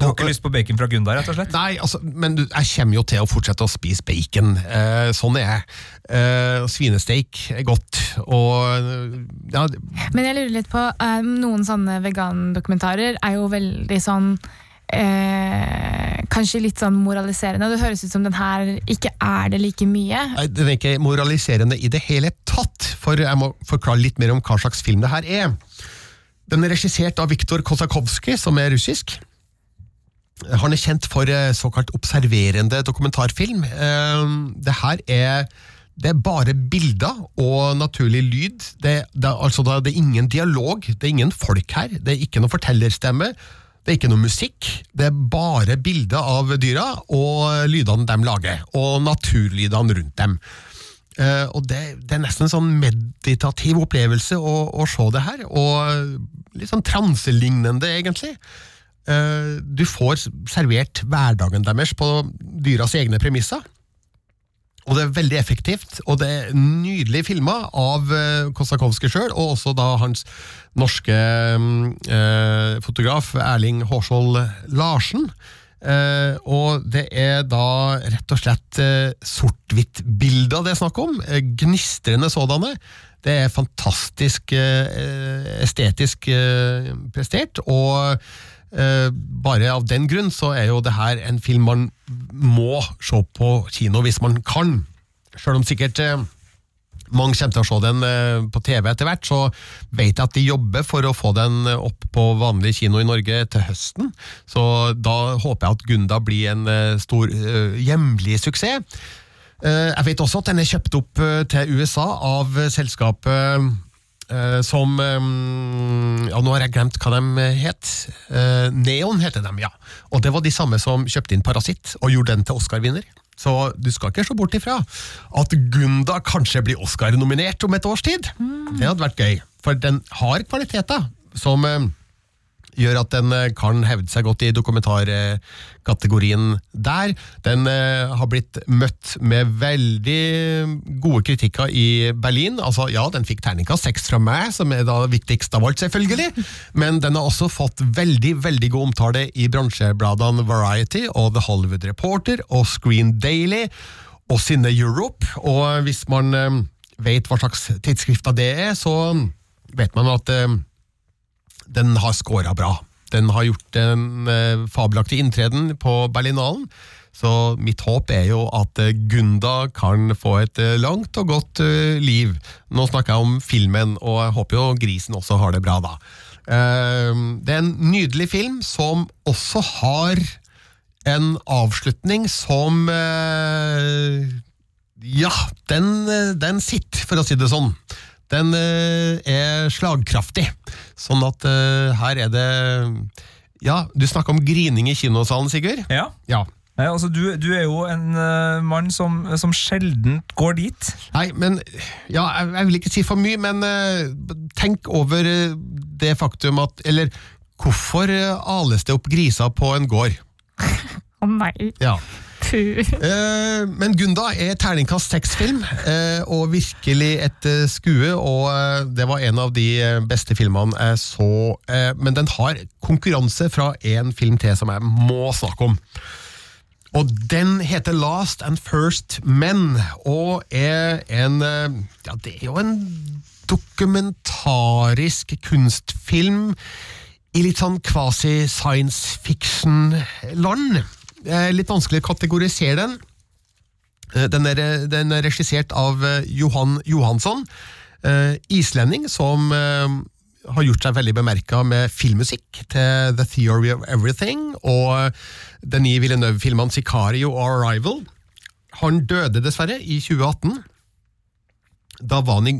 Du har ikke lyst på bacon fra Gunda, rett og slett?
Nei, altså, men du, jeg kommer jo til å fortsette å spise bacon. Eh, sånn er jeg. Eh, svinesteik er godt, og ja,
Men jeg lurer litt på, eh, noen sånne vegandokumentarer er jo veldig sånn eh, Kanskje litt sånn moraliserende. Det høres ut som den her ikke er det like mye.
Nei, Den er ikke moraliserende i det hele tatt, for jeg må forklare litt mer om hva slags film det her er. Den er regissert av Viktor Kosakovskij, som er russisk. Han er kjent for eh, såkalt observerende dokumentarfilm. Eh, Det her er det er bare bilder og naturlig lyd. Det, det, altså det er ingen dialog, det er ingen folk her. Det er ikke noe fortellerstemme. Det er ikke noe musikk. Det er bare bilder av dyra og lydene de lager. Og naturlydene rundt dem. Uh, og det, det er nesten en sånn meditativ opplevelse å, å se det her. Og litt sånn transelignende, egentlig. Uh, du får servert hverdagen deres på dyras egne premisser. Og det er veldig effektivt, og det er nydelig filma av uh, Kostakowski sjøl, og også da hans norske eh, fotograf Erling Hårskjold Larsen. Eh, og det er da rett og slett eh, sort-hvitt-bilder det er snakk om. Eh, gnistrende sådanne. Det er fantastisk eh, estetisk eh, prestert, og eh, bare av den grunn så er jo det her en film man må se på kino hvis man kan. Sjøl om sikkert eh, mange kommer til å se den eh, på TV etter hvert, så vet jeg at de jobber for å få den opp på vanlig kino i Norge til høsten. Så da håper jeg at Gunda blir en eh, stor eh, hjemlig suksess. Eh, Jeg vet også at den er kjøpt opp eh, til USA av eh, selskapet eh, som eh, Ja, nå har jeg glemt hva de het. Eh, Neon heter de, ja. Og det var de samme som kjøpte inn Parasitt og gjorde den til Oscar-vinner. Så du skal ikke se bort ifra at Gunda kanskje blir Oscar-nominert om et års tid. Det hadde vært gøy, for den har kvaliteter som eh, gjør at den eh, kan hevde seg godt i dokumentarkategorien der. Den eh, har blitt møtt med veldig gode kritikker i Berlin. Altså, ja, den fikk terningkast seks fra meg, som er da viktigst av alt, selvfølgelig. Men den har også fått veldig veldig god omtale i bransjebladene Variety og The Hollywood Reporter og Screen Daily og Sinne Europe. Og hvis man eh, vet hva slags tidsskrifter det er, så vet man at den har scora bra. Den har gjort en eh, fabelaktig inntreden på Berlinalen. Så mitt håp er jo at eh, Gunda kan få et eh, langt og godt liv. Nå snakker jeg om filmen, og jeg håper jo grisen også har det bra, da. Det er en nydelig film som også har en avslutning som Ja, den, den sitter, for å si det sånn. Den eh, er slagkraftig. Sånn at eh, her er det Ja, du snakka om grining i kinosalen, Sigurd.
Ja.
Ja.
Nei, altså, du, du er jo en uh, mann som, som sjelden går dit.
Nei, men Ja, jeg, jeg vil ikke si for mye, men uh, tenk over det faktum at Eller hvorfor ales det opp griser på en gård? [laughs]
Å nei.
Ja. Eh, men Gunda er terningkast seks-film, uh, og virkelig et uh, skue. Og eh, det var en av de eh, beste filmene jeg så. Eh, men den har konkurranse fra en film til som jeg må snakke om. Og den heter Last and First Men, og er en eh, Ja, det er jo en dokumentarisk kunstfilm i litt sånn kvasi-science fiction-land. Det er litt vanskelig å kategorisere den. Eh, Den er, den er regissert av eh, Johan Johansson, eh, islending, som eh, har gjort seg veldig bemerka med filmmusikk til The Theory of Everything og Denis Villeneuve-filmene Sicario og Arrival. Han døde dessverre i 2018. Da var han i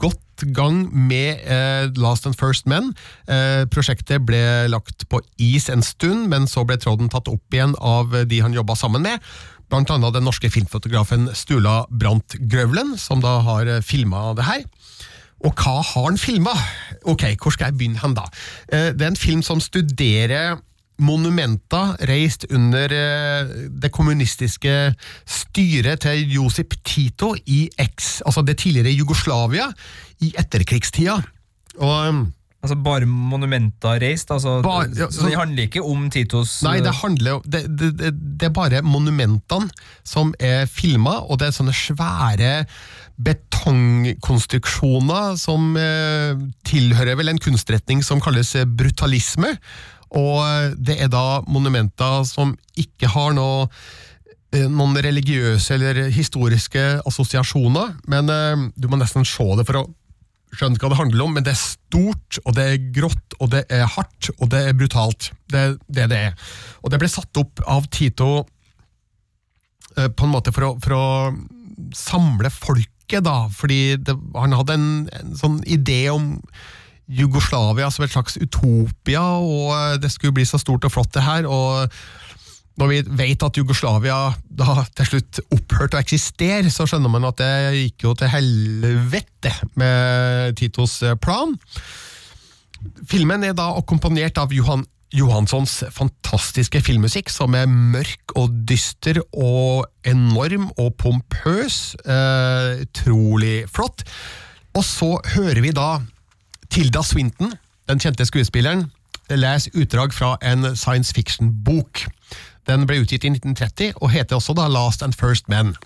godt gang med eh, Last and First Men. Eh, prosjektet ble lagt på is en stund, men så ble tråden tatt opp igjen av de han jobba sammen med. Blant annet den norske filmfotografen Stula Brandt Grøvlen, som da har filma det her. Og hva har han filma? Ok, hvor skal jeg begynne hen, da? Eh, Det er en film som studerer monumenter reist under eh, det kommunistiske styret til Josip Tito i X, altså det tidligere Jugoslavia, i etterkrigstida. Og um,
Altså Bare monumenter reist? Altså,
bar, ja,
så det handler ikke om Titos
Nei, det handler jo det, det, det, det er bare monumentene som er filma, og det er sånne svære betongkonstruksjoner som eh, tilhører vel en kunstretning som kalles eh, brutalisme. Og eh, det er da monumenter som ikke har noe eh, noen religiøse eller historiske assosiasjoner, men eh, du må nesten se det for å skjønne hva det handler om, men det er stort, og det er grått, og det er hardt, og det er brutalt. Det er det det er. Og det ble satt opp av Tito på en måte for å, for å samle folket, da, fordi det, han hadde en, en sånn idé om Jugoslavia som et slags utopia, og eh, det skulle bli så stort og flott det her, og når vi vet at Jugoslavia da til slutt opphørte å eksistere, så skjønner man at det gikk jo til helvete med Titos eh, plan. Filmen er da akkompagnert av Johan Johanssons fantastiske filmmusikk, som er mørk og dyster og enorm og pompøs. Eh, flott. Og så hører vi da Tilda Swinton, den kjente skuespilleren, leser utdrag fra en science fiction-bok. Den ble utgitt i 1930 og heter også da Last and First Men.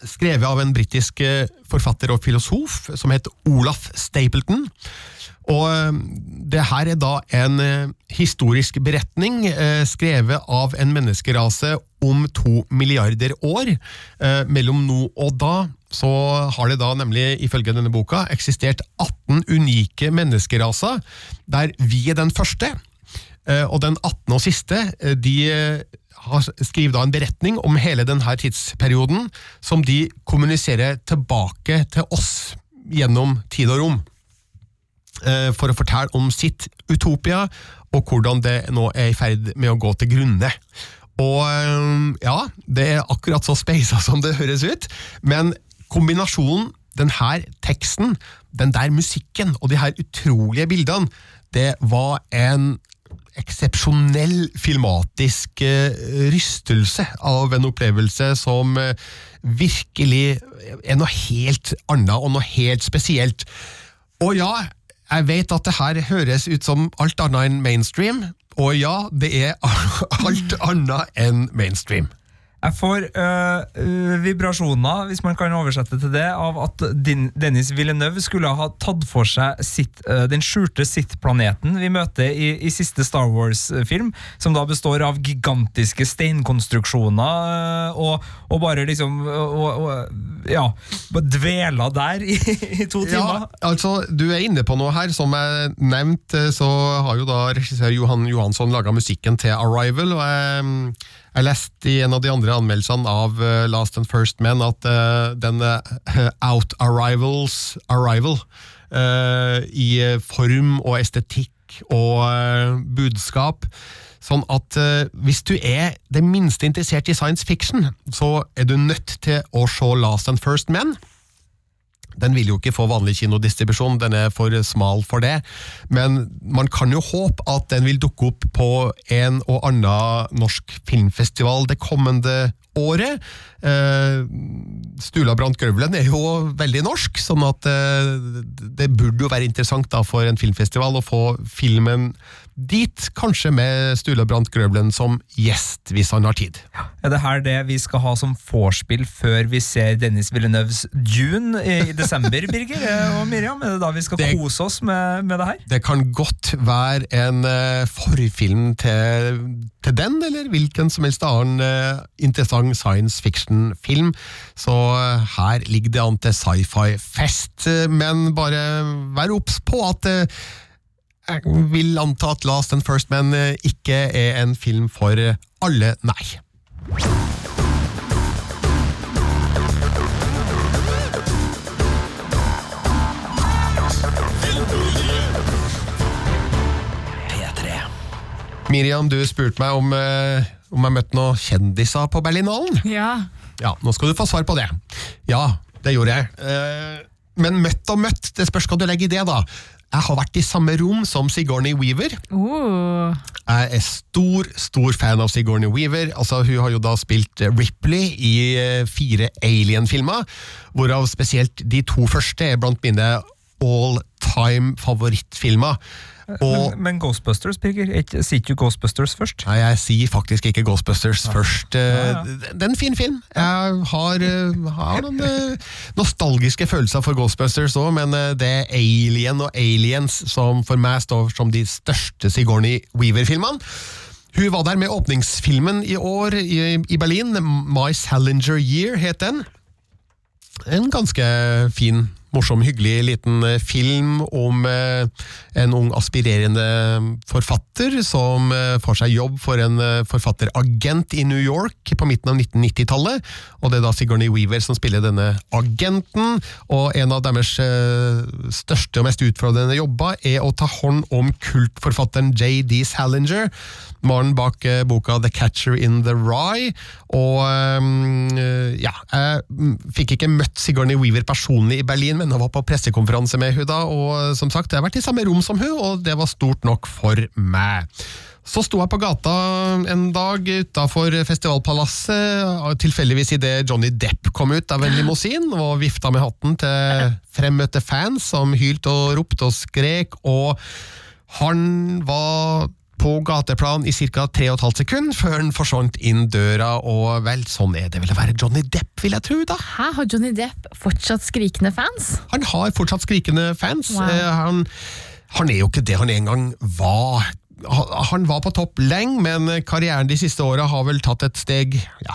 Skrevet av en britisk eh, forfatter og filosof som het Olaf Stapleton. Og eh, det her er da en eh, historisk beretning eh, skrevet av en menneskerase om to milliarder år. Mellom nå og da så har det da nemlig, ifølge denne boka, eksistert 18 unike menneskeraser, der vi er den første. Og den 18. og siste, de skriver da en beretning om hele denne tidsperioden, som de kommuniserer tilbake til oss gjennom tid og rom for å fortelle om sitt utopia, og hvordan det nå er i ferd med å gå til grunne. Og eh, ja, det er akkurat så speisa som det høres ut, men kombinasjonen, den her teksten, den der musikken og de her utrolige bildene, det var en eksepsjonell filmatisk eh, rystelse av en opplevelse som eh, virkelig er noe helt annet og noe helt spesielt. Og ja, jeg vet at det her høres ut som alt annet enn mainstream, og ja, det er [laughs] alt annet enn mainstream.
Jeg får øh, vibrasjoner, hvis man kan oversette til det, av at Din Dennis Villeneuve skulle ha tatt for seg sitt, øh, den skjulte Sith-planeten vi møter i, i siste Star Wars-film, som da består av gigantiske steinkonstruksjoner, øh, og, og bare liksom og, og, Ja, dvela der i, i to timer.
Ja, altså, Du er inne på noe her. Som jeg nevnte, så har jo da regissør Johan Johansson laga musikken til Arrival. og jeg, jeg leste i en av de andre anmeldelsene av uh, Last and First Men at denne den uh, Out Arrivals Arrival i form og estetikk og budskap Sånn at hvis du er det minste interessert i science fiction, så er du nødt til å se Last and First Men. Den vil jo ikke få vanlig kinodistribusjon, den er for smal for det. Men man kan jo håpe at den vil dukke opp på en og annen norsk filmfestival det kommende året. Eh, Stula brant Grøvlen er jo veldig norsk, sånn at eh, det burde jo være interessant da for en filmfestival å få filmen dit, kanskje med Stula brant Grøvlen som gjest, hvis han har tid.
Er det her det vi skal ha som vorspiel før vi ser Dennis Villeneuves Dune i desember, Birger og Miriam? Er det da vi skal
Det-
kose oss med, med det her?
Det kan godt være en forfilm til, til den, eller hvilken som helst annen eh, interessant science fiction-film. Så eh, her ligger det an til sci-fi-fest, eh, men bare vær obs på at eh, jeg vil anta at Last and First Men ikke er en film for alle, nei. Miriam, du spurte meg om, eh, om jeg møtte noen kjendiser på Berlinalen.
Ja.
Ja, nå skal du få svar på det. Ja, det gjorde jeg. Eh, men møtt og møtt, det spørs hva du legger i det, da. Jeg har vært i samme rom som Sigourney Weaver.
Uh.
Jeg er stor, stor fan av Sigourney Weaver. Altså, hun har jo da spilt Ripley i eh, fire Alien-filmer, hvorav spesielt de to første er blant mine all time favorittfilmer. [laughs] Og
Men, men Ghostbusters, Birger? Sier ikke Ghostbusters først?
Nei, jeg sier faktisk ikke Ghostbusters først. Eh, Det er en fin film. Jeg har, eh, har noen eh, nostalgiske følelser for Ghostbusters òg, men det er Alien og Aliens som for meg står som de største Sigourney Weaver-filmene. Hun var der med åpningsfilmen i år i, i Berlin. My Salinger Year het den. En ganske fin, morsom, hyggelig liten eh, film om eh, en ung aspirerende forfatter som eh, får seg jobb for en forfatteragent i New York på midten av 1990-tallet. Og det er da Sigourney Weaver som spiller denne agenten, og en av deres største og mest utfordrende jobber er å ta hånd om kultforfatteren J.D. Salinger, mannen bak boka The Catcher in the Rye. Og ja, jeg mm, fikk ikke møtt Sigourney Weaver personlig i Berlin, men jeg var på pressekonferanse med hun da, og eh, som sagt, jeg har vært i samme rom som hun, og det var stort nok for meg. Så sto jeg på gata en dag utafor Festivalpalasset, tilfeldigvis idet Johnny Depp kom ut av en limousin og vifta med hatten til fremmøtte fans som hylte og ropte og skrek, og han var på gateplan i ca. 3,5 sekunder før han forsvant inn døra, og vel, sånn er det vel å være Johnny Depp, vil jeg tro, da.
Hæ, har Johnny Depp fortsatt skrikende fans?
Han har fortsatt skrikende fans.
Wow.
Eh, Han, han er jo ikke det han en gang var. Han- Han var på topp lenge, men karrieren de siste åra har vel tatt et steg ja,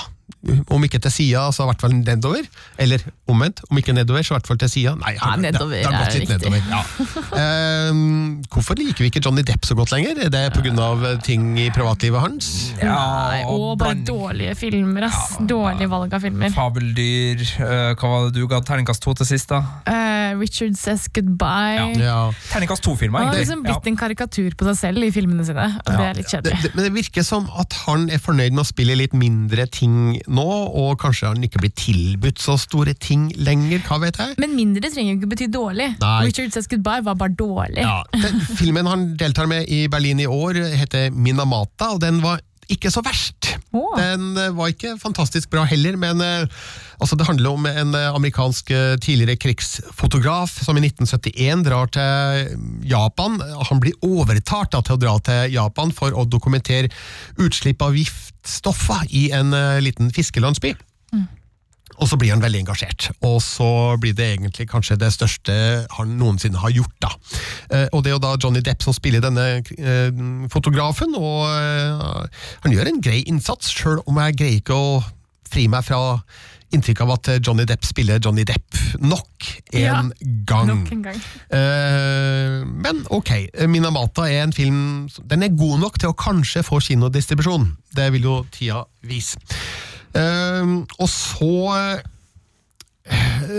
om ikke til sida, så i hvert fall nedover. Eller omvendt, om ikke nedover, så i hvert fall til sida. Nei,
Ja, nedover
det, det har gått litt nedover. Ja. [laughs] Ehm, hvorfor liker vi ikke Johnny Depp så godt lenger? Er det pga. ting i privatlivet hans?
Nei, og bare dårlige filmer, ass. Dårlige valg av filmer.
Fabeldyr. Uh, hva var det du ga terningkast to til sist, da?
Uh, Richard Says Goodbye.
Ja.
Terningkast to-filmer,
Han har liksom blitt en karikatur på seg selv i filmene sine, og det er litt
Det,
kjedelig.
det, men det virker som at han er fornøyd med å spille litt mindre ting nå, og kanskje han ikke blir tilbudt så store ting lenger, hva vet jeg?
Men mindre trenger jo ikke bety dårlig.
Nei.
Richard Says Goodbye var bare dårlig.
Ja, den filmen han deltar med i Berlin i år heter Minamata, og den var ikke så verst.
Oh.
Den eh, var ikke fantastisk bra heller, men eh, altså det handler om en eh, amerikansk tidligere krigsfotograf som i 1971 drar til Japan. Han blir overtalt til å dra til Japan for å dokumentere utslipp av giftstoffer i en liten fiskelandsby. Og så blir han veldig engasjert, og så blir det egentlig kanskje det største han noensinne har gjort. da. Eh, og det er jo da Johnny Depp som spiller denne eh, fotografen, og eh, han gjør en grei innsats, sjøl om jeg greier ikke å fri meg fra inntrykk av at Johnny Depp spiller Johnny Depp nok en
Ja,
gang.
Nok en gang.
Eh, men ok, Minamata er en film Den er god nok til å kanskje få kinodistribusjon. Det vil jo tida vise. Eh, og så eh,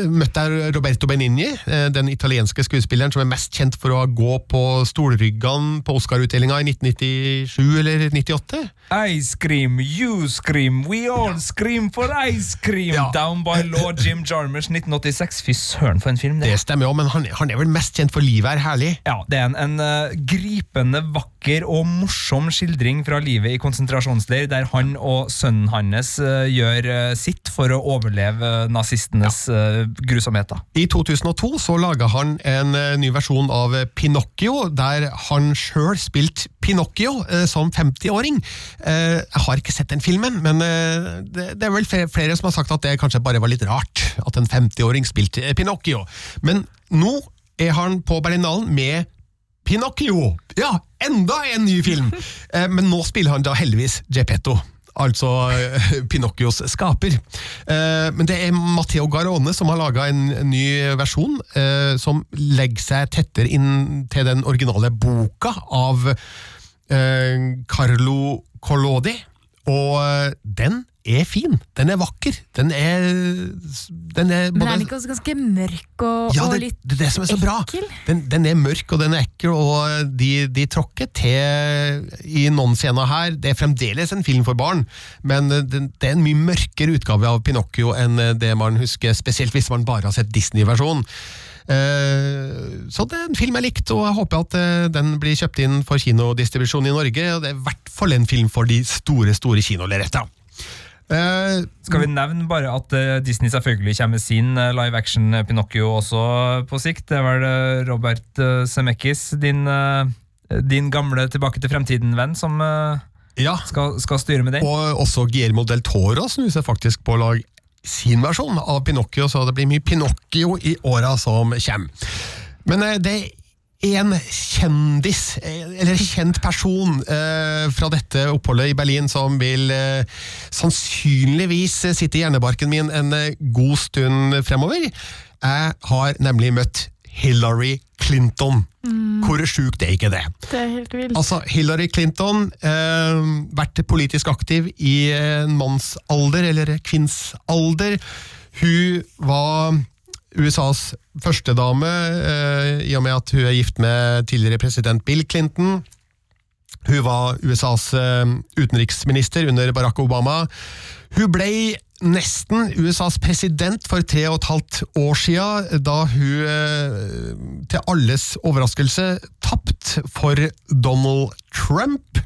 møtte jeg Roberto Benigni, eh, den italienske skuespilleren som er mest kjent for å gå på stolryggene på Oscar-utdelinga i 1997 eller 98.
Ice cream, you scream, we all scream for ice cream!
Ja.
Down by Lord Jim Jarmers 1986. Fy søren, for en film det
Det
er.
stemmer jo, men han, han er vel mest kjent for livet er herlig.
Ja, det er en, en uh, gripende, vakker og morsom skildring fra livet i konsentrasjonsleir, der han og sønnen hans uh, gjør uh, sitt for å overleve nazistenes eh, grusomheter.
I 2002 så laga han en eh, ny versjon av eh, Pinocchio, der han sjøl spilte Pinocchio som 50-åring. Eh, jeg har ikke sett den filmen, men det, er vel flere, som har sagt at det kanskje bare var litt rart at en 50-åring spilte Pinocchio. Men nå er han på Berlinalen med Pinocchio! Ja, enda en ny film! [laughs] Men nå spiller han da heldigvis Geppetto. Altså eh, Pinocchios skaper. Eh, men det er Matteo Garone som har laga en ny versjon, eh, som legger seg tettere inn til den originale boka av Carlo Collodi. Og den er fin. Den er vakker. Den er, den er
Men er den ikke også ganske mørk og,
ja,
og
det,
litt
det er det som er så bra. Den, den er mørk og den er ekkel, og de, de tråkker til i noen scener her. Det er fremdeles en film for barn, men det, det er en mye mørkere utgave av Pinocchio enn det man husker, spesielt hvis man bare har sett Disney-versjonen. Eh, Så det er en film jeg likte, og jeg håper at eh, den blir kjøpt inn for kinodistribusjon i Norge. og Det er i hvert fall en film for de store, store kinolerretene. Eh,
Skal vi nevne bare at eh, Disney selvfølgelig kommer med sin eh, live action Pinocchio også på sikt. Det vel eh, Robert Semekis, din, din gamle Tilbake til fremtiden-venn, som
Ja,
skal, skal styre med den.
Og også Guillermo del Toro som vi ser faktisk på å lage sin versjon av Pinocchio, så det blir mye Pinocchio i åra som kommer. Men det en kjendis, eller kjent person eh, fra dette oppholdet i Berlin som vil eh, sannsynligvis sitte i hjernebarken min en eh, god stund fremover. Jeg har nemlig møtt Hillary Clinton. Hvor sjukt er ikke det?
Det er helt vilt.
Altså, Hillary Clinton eh, vært politisk aktiv i en manns alder, eller kvinns alder. Hun var USAs førstedame, eh, i og med at hun er gift med tidligere president Bill Clinton. Hun var USAs eh, utenriksminister under Barack Obama. Hun ble nesten USAs president for tre og et halvt år siden, da hun eh, til alles overraskelse tapt for Donald Trump.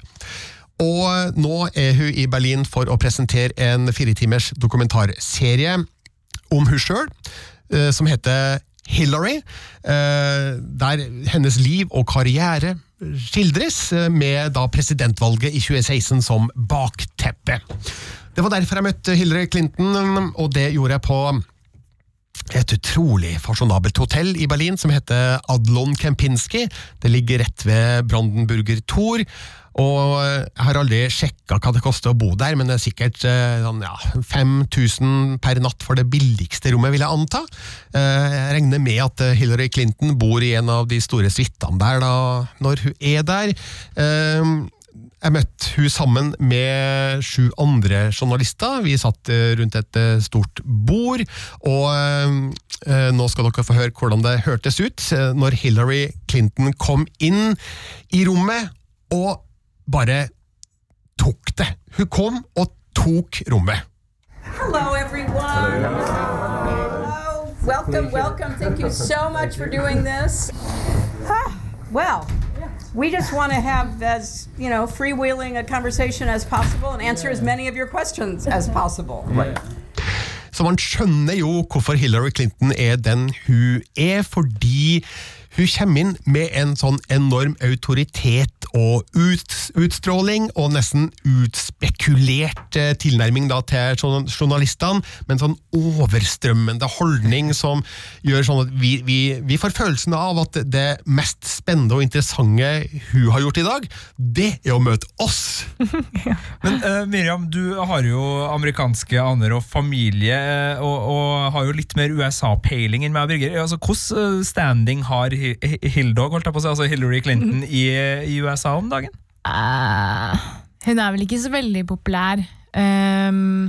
Og nå er hun i Berlin for å presentere en firetimers dokumentarserie om hun sjøl, som heter Hillary, eh, der hennes liv og karriere skildres, eh, med da presidentvalget i 2016 som bakteppe. Det var derfor jeg møtte Hillary Clinton, og det gjorde jeg på et utrolig fasjonabelt hotell i Berlin som heter Adlon Kempinski. Det ligger rett ved Brandenburger Tor. Og Jeg har aldri sjekka hva det koster å bo der, men det er sikkert eh, sånn, ja, 5000 per natt for det billigste rommet, vil jeg anta. Eh, Jeg regner med at eh, Hillary Clinton bor i en av de store suitene der da, når hun er der. Eh, Jeg møtte hun sammen med sju andre journalister. Vi satt eh, rundt et eh, stort bord, og eh, nå skal dere få høre hvordan det hørtes ut eh, når Hillary Clinton kom inn i rommet og bare tok det. Hun kom og tok rommet.
Hello, everyone. Hello. Welcome, welcome. Thank you so much for doing this. Huh. well, we just want to have as you know freewheeling a conversation as possible and answer as many of your questions as possible.
Så man skjønner jo hvorfor Hillary Clinton er den hun er, fordi hun kommer inn med en sånn enorm autoritet og ut, utstråling, og nesten utspekulert eh, tilnærming da til journa- journalistene, med en sånn overstrømmende holdning som gjør sånn at vi, vi, vi får følelsen av at det mest spennende og interessante hun har gjort i dag, det er å møte oss. [laughs]
Men eh, Miriam, du har jo amerikanske aner og familie, eh, og, og har jo litt mer USA-peiling enn meg. Birger. Altså, Hvordan eh, standing har Hi- Hi- Hildog, holdt jeg på å si, altså Hillary Clinton, i, i USA om dagen?
Uh, hun er vel ikke så veldig populær. Um,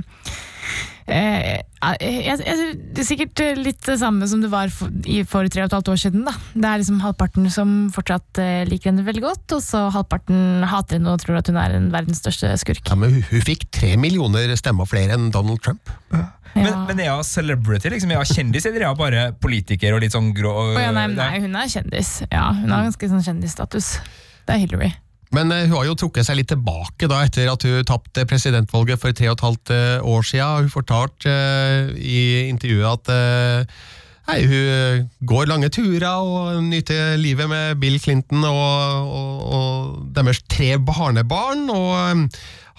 eh, jeg, jeg, det er sikkert litt det samme som det var for, for tre og et halvt år siden. Da. Det er liksom halvparten som fortsatt eh, liker henne veldig godt, og så halvparten hater henne og tror at hun er en verdens største skurk.
Ja, men hun, hun fikk tre millioner stemmer flere enn Donald Trump.
Men, men er hun celebrity? liksom? Er hun kjendis, eller er hun bare politiker og litt sånn grå?
Å ja, nei, nei, hun er kjendis. Ja, hun har ganske sånn kjendisstatus. Det er Hillary.
Men eh, hun har jo trukket seg litt tilbake da, etter at hun tapte presidentvalget for tre og et halvt eh, år siden. Hun fortalte eh, i intervjuet at nei, hun går lange turer og nyter livet med Bill Clinton og, og, og deres tre barnebarn. og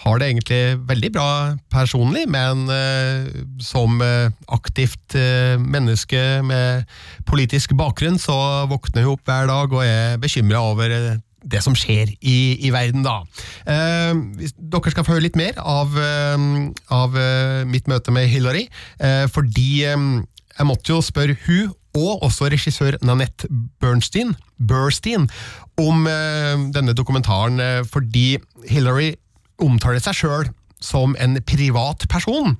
har det egentlig veldig bra personlig, men som aktivt menneske med politisk bakgrunn, så våkner hun opp hver dag og er bekymra over det som skjer i, i verden, da. Eh, dere skal få høre litt mer av, eh, av eh, mitt møte med Hillary, eh, fordi eh, jeg måtte jo spørre hun og også regissør Nanette Bernstein, Burstein om eh, denne dokumentaren, fordi Hillary omtaler seg sjøl som en privat person.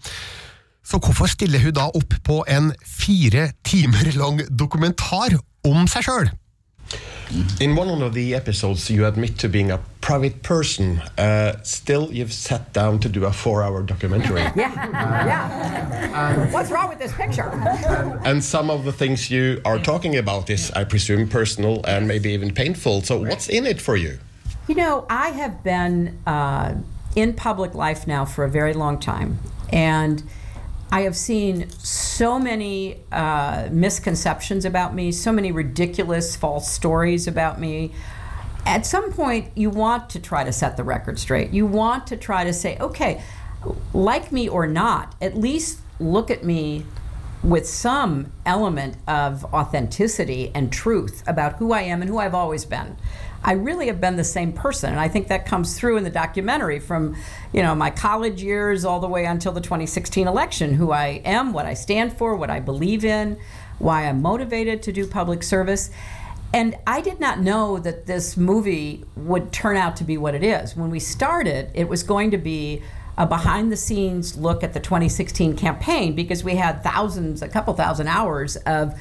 Så hvorfor stiller hun da opp på en fire timer lang dokumentar om seg sjøl?
In one of the episodes, you admit to being a private person. Uh, still, you've sat down to do a four-hour documentary. [laughs]
Yeah, yeah. What's wrong with this picture?
and some of the things you are talking about is, I presume, personal and maybe even painful. So, what's in it for you?
You know, I have been uh, in public life now for a very long time, and I have seen so many uh, misconceptions about me, so many ridiculous false stories about me. At some point, you want to try to set the record straight. You want to try to say, okay, like me or not, at least look at me with some element of authenticity and truth about who I am and who I've always been. I really have been the same person, and I think that comes through in the documentary from, you know, my college years all the way until the 2016 election. Who I am, what I stand for, what I believe in, why I'm motivated to do public service. And I did not know that this movie would turn out to be what it is. When we started, it was going to be a behind the scenes look at the 2016 campaign because we had thousands, a couple thousand hours of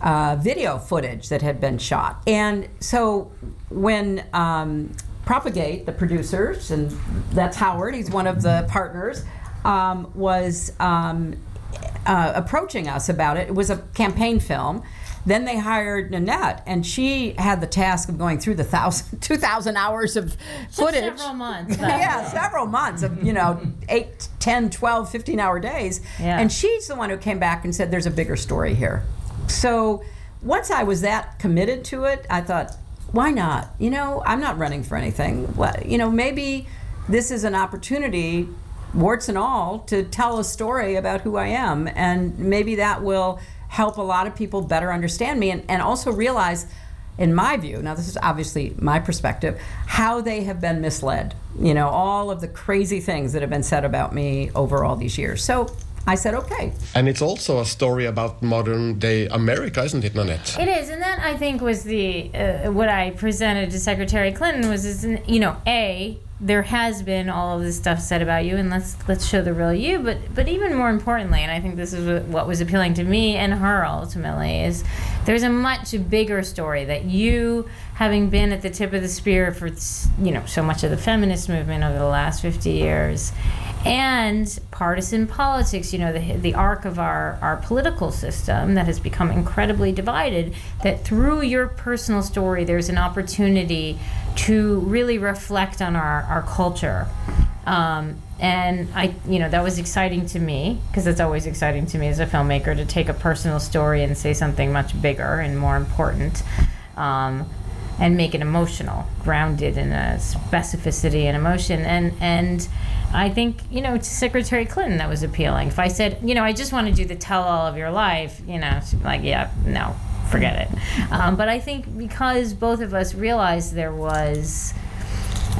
uh, video footage that had been shot. And so when um, Propagate, the producers, and that's Howard, he's one of the partners, um, was um, uh, approaching us about it. It was a campaign film. Then they hired Nanette, and she had the task of going through the thousand, [laughs] 2,000 hours of footage.
several months. [laughs]
yeah, several months of, you know, 8, 10, 12, 15 hour days.
Yeah.
And she's the one who came back and said, there's a bigger story here. So once I was that committed to it, I thought, why not? You know, I'm not running for anything. You know, maybe this is an opportunity, warts and all, to tell a story about who I am. And maybe that will help a lot of people better understand me and, and also realize, in my view, now this is obviously my perspective, how they have been misled. You know, all of the crazy things that have been said about me over all these years. So I said, okay.
And it's also a story about modern day America, isn't it, Nanette?
It is, and that I think was the uh, what I presented to Secretary Clinton was, is you know, a there has been all of this stuff said about you, and let's let's show the real you. But but even more importantly, and I think this is what- was appealing to me and her ultimately is there's a much bigger story that you, having been at the tip of the spear for you know so much of the feminist movement over the last 50 years and partisan politics you know the, the arc of our, our political system that has become incredibly divided that through your personal story there's an opportunity to really reflect on our, our culture um, and I, you know, that was exciting to me because it's always exciting to me as a filmmaker to take a personal story and say something much bigger and more important, um, and make it emotional, grounded in a specificity and emotion. And and I think you know to Secretary Clinton that was appealing. If I said, you know, I just want to do the tell all of your life, you know, she'd be like, yeah, no, forget it. Um, but I think because both of us realized there was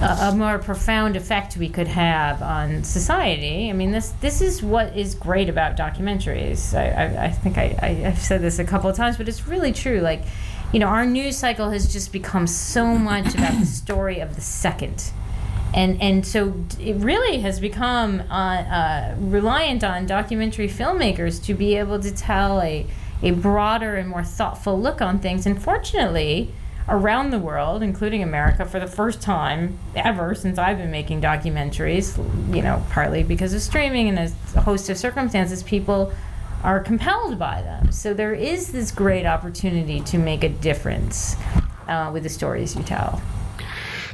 a, a more profound effect we could have on society. I mean, this this is what is great about documentaries. I, I, I think I, I, I've said this a couple of times, but it's really true. Like, you know, our news cycle has just become so much about the [coughs] story of the second. And, and so it really has become uh, uh, reliant on documentary filmmakers to be able to tell a, a broader and more thoughtful look on things. And fortunately, around the world, including America, for the first time ever since I've been making documentaries, you know, partly because of streaming and a host of circumstances, people are compelled by them. So there is this great opportunity to make a difference uh, with the stories you tell.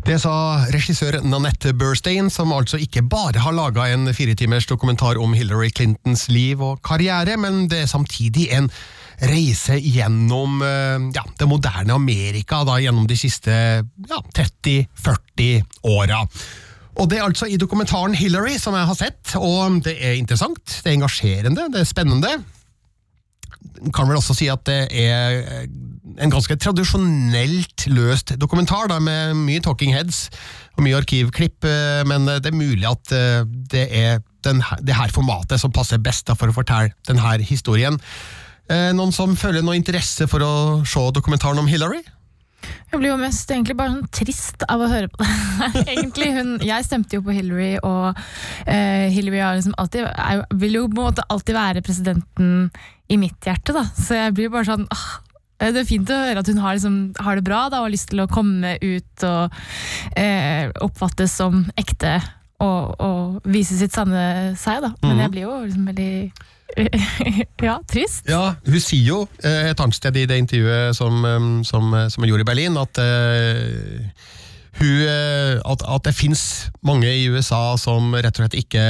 Det sa regissør Nanette Burstein, som altså ikke bare har laga en firetimers dokumentar om Hillary Clintons liv og karriere, men det er samtidig en reise gjennom eh, ja, det moderne Amerika da, gjennom de siste ja, 30-40 åra. Og Det er altså i dokumentaren Hillary som jeg har sett, og det er interessant, det er engasjerende, det er spennende. Kan vel også si at det er en ganske tradisjonelt løst dokumentar, da, med mye talking heads og mye arkivklipp, eh, men det er mulig at eh, det er her- det her formatet som passer best da, for å fortelle denne historien. Eh, Noen som føler noe interesse for å se dokumentaren om Hillary?
Jeg blir jo mest egentlig bare sånn trist av å høre på det. [laughs] egentlig, hun, jeg stemte jo på Hillary, og uh, Hillary har liksom alltid, er, vil jo på en måte alltid være presidenten i mitt hjerte. Da. Så jeg blir bare sånn åh, Det er fint å høre at hun har, liksom, har det bra da, og har lyst til å komme ut og eh, oppfattes som ekte og, og vise sitt sanne seg. Da. Men
Mhm.
jeg blir jo liksom veldig [laughs] ja, trist.
Ja, Hun sier jo eh, et annet sted i det intervjuet som, eh, som, eh, som hun gjorde i Berlin, at, uh, hun, eh, at, at det fins mange i USA som rett og slett ikke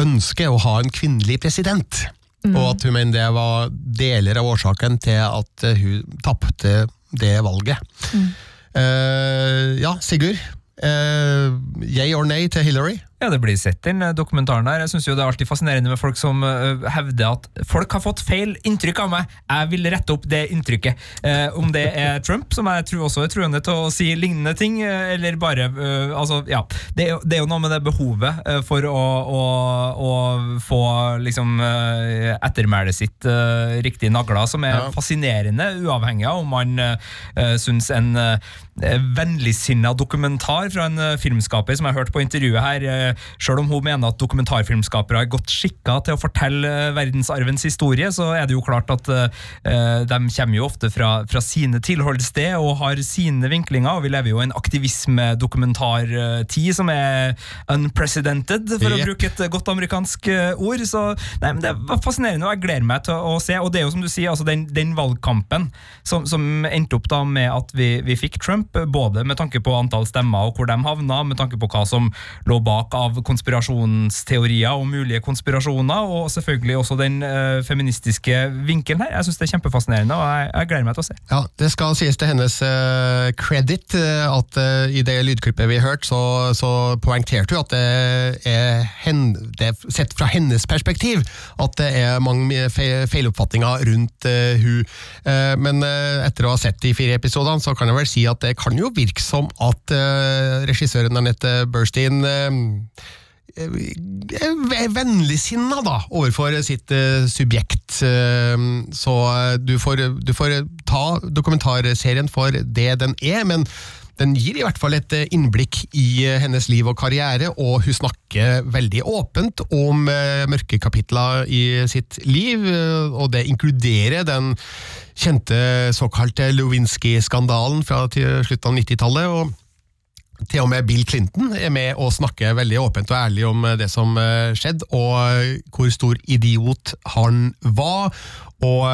ønsker å ha en kvinnelig president.
Mm.
Og at hun mener det var deler av årsaken til at eh, hun tapte det valget.
Mm.
Uh, ja, Sigurd. Uh, yay or nay til Hillary?
Ja, det blir sett den eh, dokumentaren der. Jeg synes jo Det er alltid fascinerende med folk som uh, hevder at folk har fått feil inntrykk av meg. Jeg vil rette opp det inntrykket. Uh, om det er Trump, som jeg tror også er truende til å si lignende ting, uh, eller bare altså, ja. det, det er jo noe med det behovet eh, for å, å, å få liksom ettermælet sitt riktig nagla, som er
Ja.
fascinerende, uavhengig av om man uh, syns en uh, vennligsinna dokumentar fra en filmskaper som jeg hørte på intervjuet her, Selv om hun mener at dokumentarfilmskapere er godt skikka til å fortelle eh, verdensarvens historie, så er det jo klart at uh, de kommer jo ofte fra, fra sine tilholdssted og har sine vinklinger, og vi lever jo i en aktivismedokumentartid som er unprecedented, for
Yep.
å bruke et godt amerikansk eh, ord. Så nei, men det var fascinerende, og jeg gleder meg til å se. Og det er jo som du sier, altså den, den valgkampen som, som endte opp da med at vi, vi fikk Trump, både med tanke på antall stemmer og hvor de havna, med tanke på hva som lå bak av konspirasjonsteorier og mulige konspirasjoner, og selvfølgelig også den uh, feministiske vinkelen her. Jeg syns det er kjempefascinerende, og jeg, jeg gleder meg til å se.
Ja, Det skal sies til hennes uh, credit eh, at uh, i det lydklippet vi har hørt, så, så poengterte hun at det er, hen, det sett fra hennes perspektiv at det er mange fe feiloppfatninger rundt hun. Men etter å ha sett de fire episodene, så kan jeg vel si at det kan jo virke som at regissøren Anette Burstein vennligsinna da, overfor sitt eh, subjekt. Eh, så eh, du får, du får ta dokumentarserien for det den er, men den gir i hvert fall et eh, innblikk i eh, hennes liv og karriere, og hun snakker veldig åpent om eh, mørke kapitler i sitt liv, eh, og det inkluderer den kjente såkalte Lewinsky-skandalen fra slutten av 90-tallet. og til og med Bill Clinton er med og snakker veldig åpent og ærlig om eh, det som eh, skjedde, og eh, hvor stor idiot han var. Og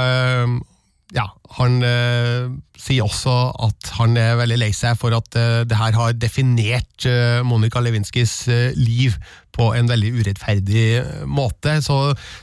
ja, han eh, sier også at han er veldig lei seg for at eh, det her har definert eh, Monica Lewinsky's liv på en veldig urettferdig eh, måte. Så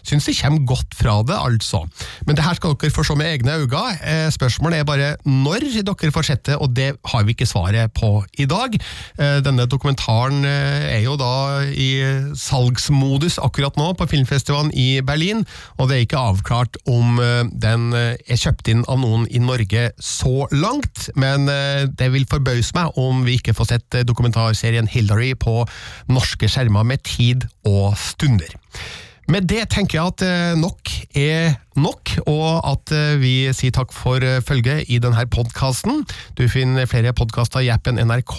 syns det kommer godt fra det, altså. Men det her skal dere få se med egne øyne. Eh, spørsmålet er bare når dere får sett det, og det har vi ikke svaret på i dag. Eh, denne dokumentaren er jo da i salgsmodus akkurat nå på filmfestivalen i Berlin, og det er ikke avklart om den er kjøpt inn av noen i Norge så langt, men det vil forbause meg om vi ikke får sett dokumentarserien Hillary på norske skjermer med tid og stunder. Med det tenker jeg at eh, nok er nok, og at eh, vi sier takk for eh, følget i denne podkasten. Du finner flere podkaster i appen NRK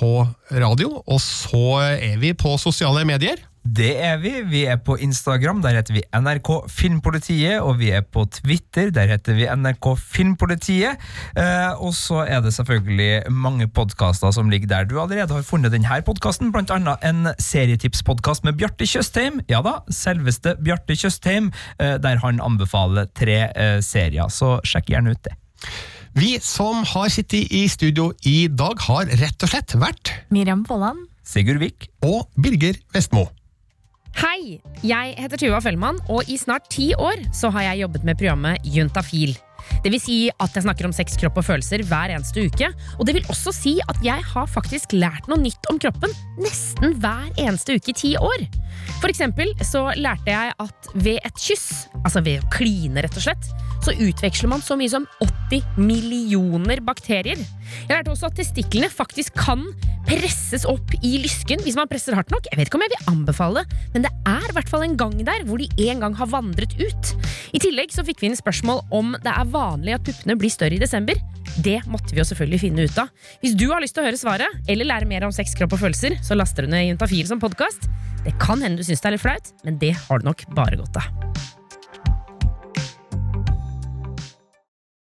Radio, og så er vi på sosiale medier.
Det er vi. Vi er på Instagram, der heter vi NRK Filmpolitiet. Og vi er på Twitter, der heter vi NRK Filmpolitiet. Eh, og så er det selvfølgelig mange podkaster som ligger der du allerede har funnet denne podkasten, blant annet en serietipspodkast med Bjarte Tjøstheim. Ja da, selveste Bjarte Tjøstheim, eh, der han anbefaler tre eh, serier. Så sjekk gjerne ut det.
Vi som har sittet i studio i dag, har rett og slett vært
Miriam Folland.
Sigurd Vik.
Og Birger Vestmo.
Hei! Jeg heter Tuva Fellmann, og i snart ti år så har jeg jobbet med programmet Juntafil. Det vil si at jeg snakker om sex, kropp og følelser hver eneste uke. Og det vil også si at jeg har faktisk lært noe nytt om kroppen nesten hver eneste uke i ti år. For eksempel så lærte jeg at ved et kyss, altså ved å kline rett og slett, så utveksler man så mye som 80 millioner bakterier. Jeg lærte også at testiklene faktisk kan presses opp i lysken hvis man presser hardt nok. Jeg vet ikke om jeg vil anbefale det, men det er i hvert fall en gang der hvor de en gang har vandret ut. I tillegg så fikk vi inn spørsmål om det er vanlig at puppene blir større i desember. Det måtte vi jo selvfølgelig finne ut av. Hvis du har lyst til å høre svaret, eller lære mer om sex, kropp og følelser, så laster du ned Juntafil som podkast. Det kan hende du syns det er litt flaut, men det har du nok bare godt av.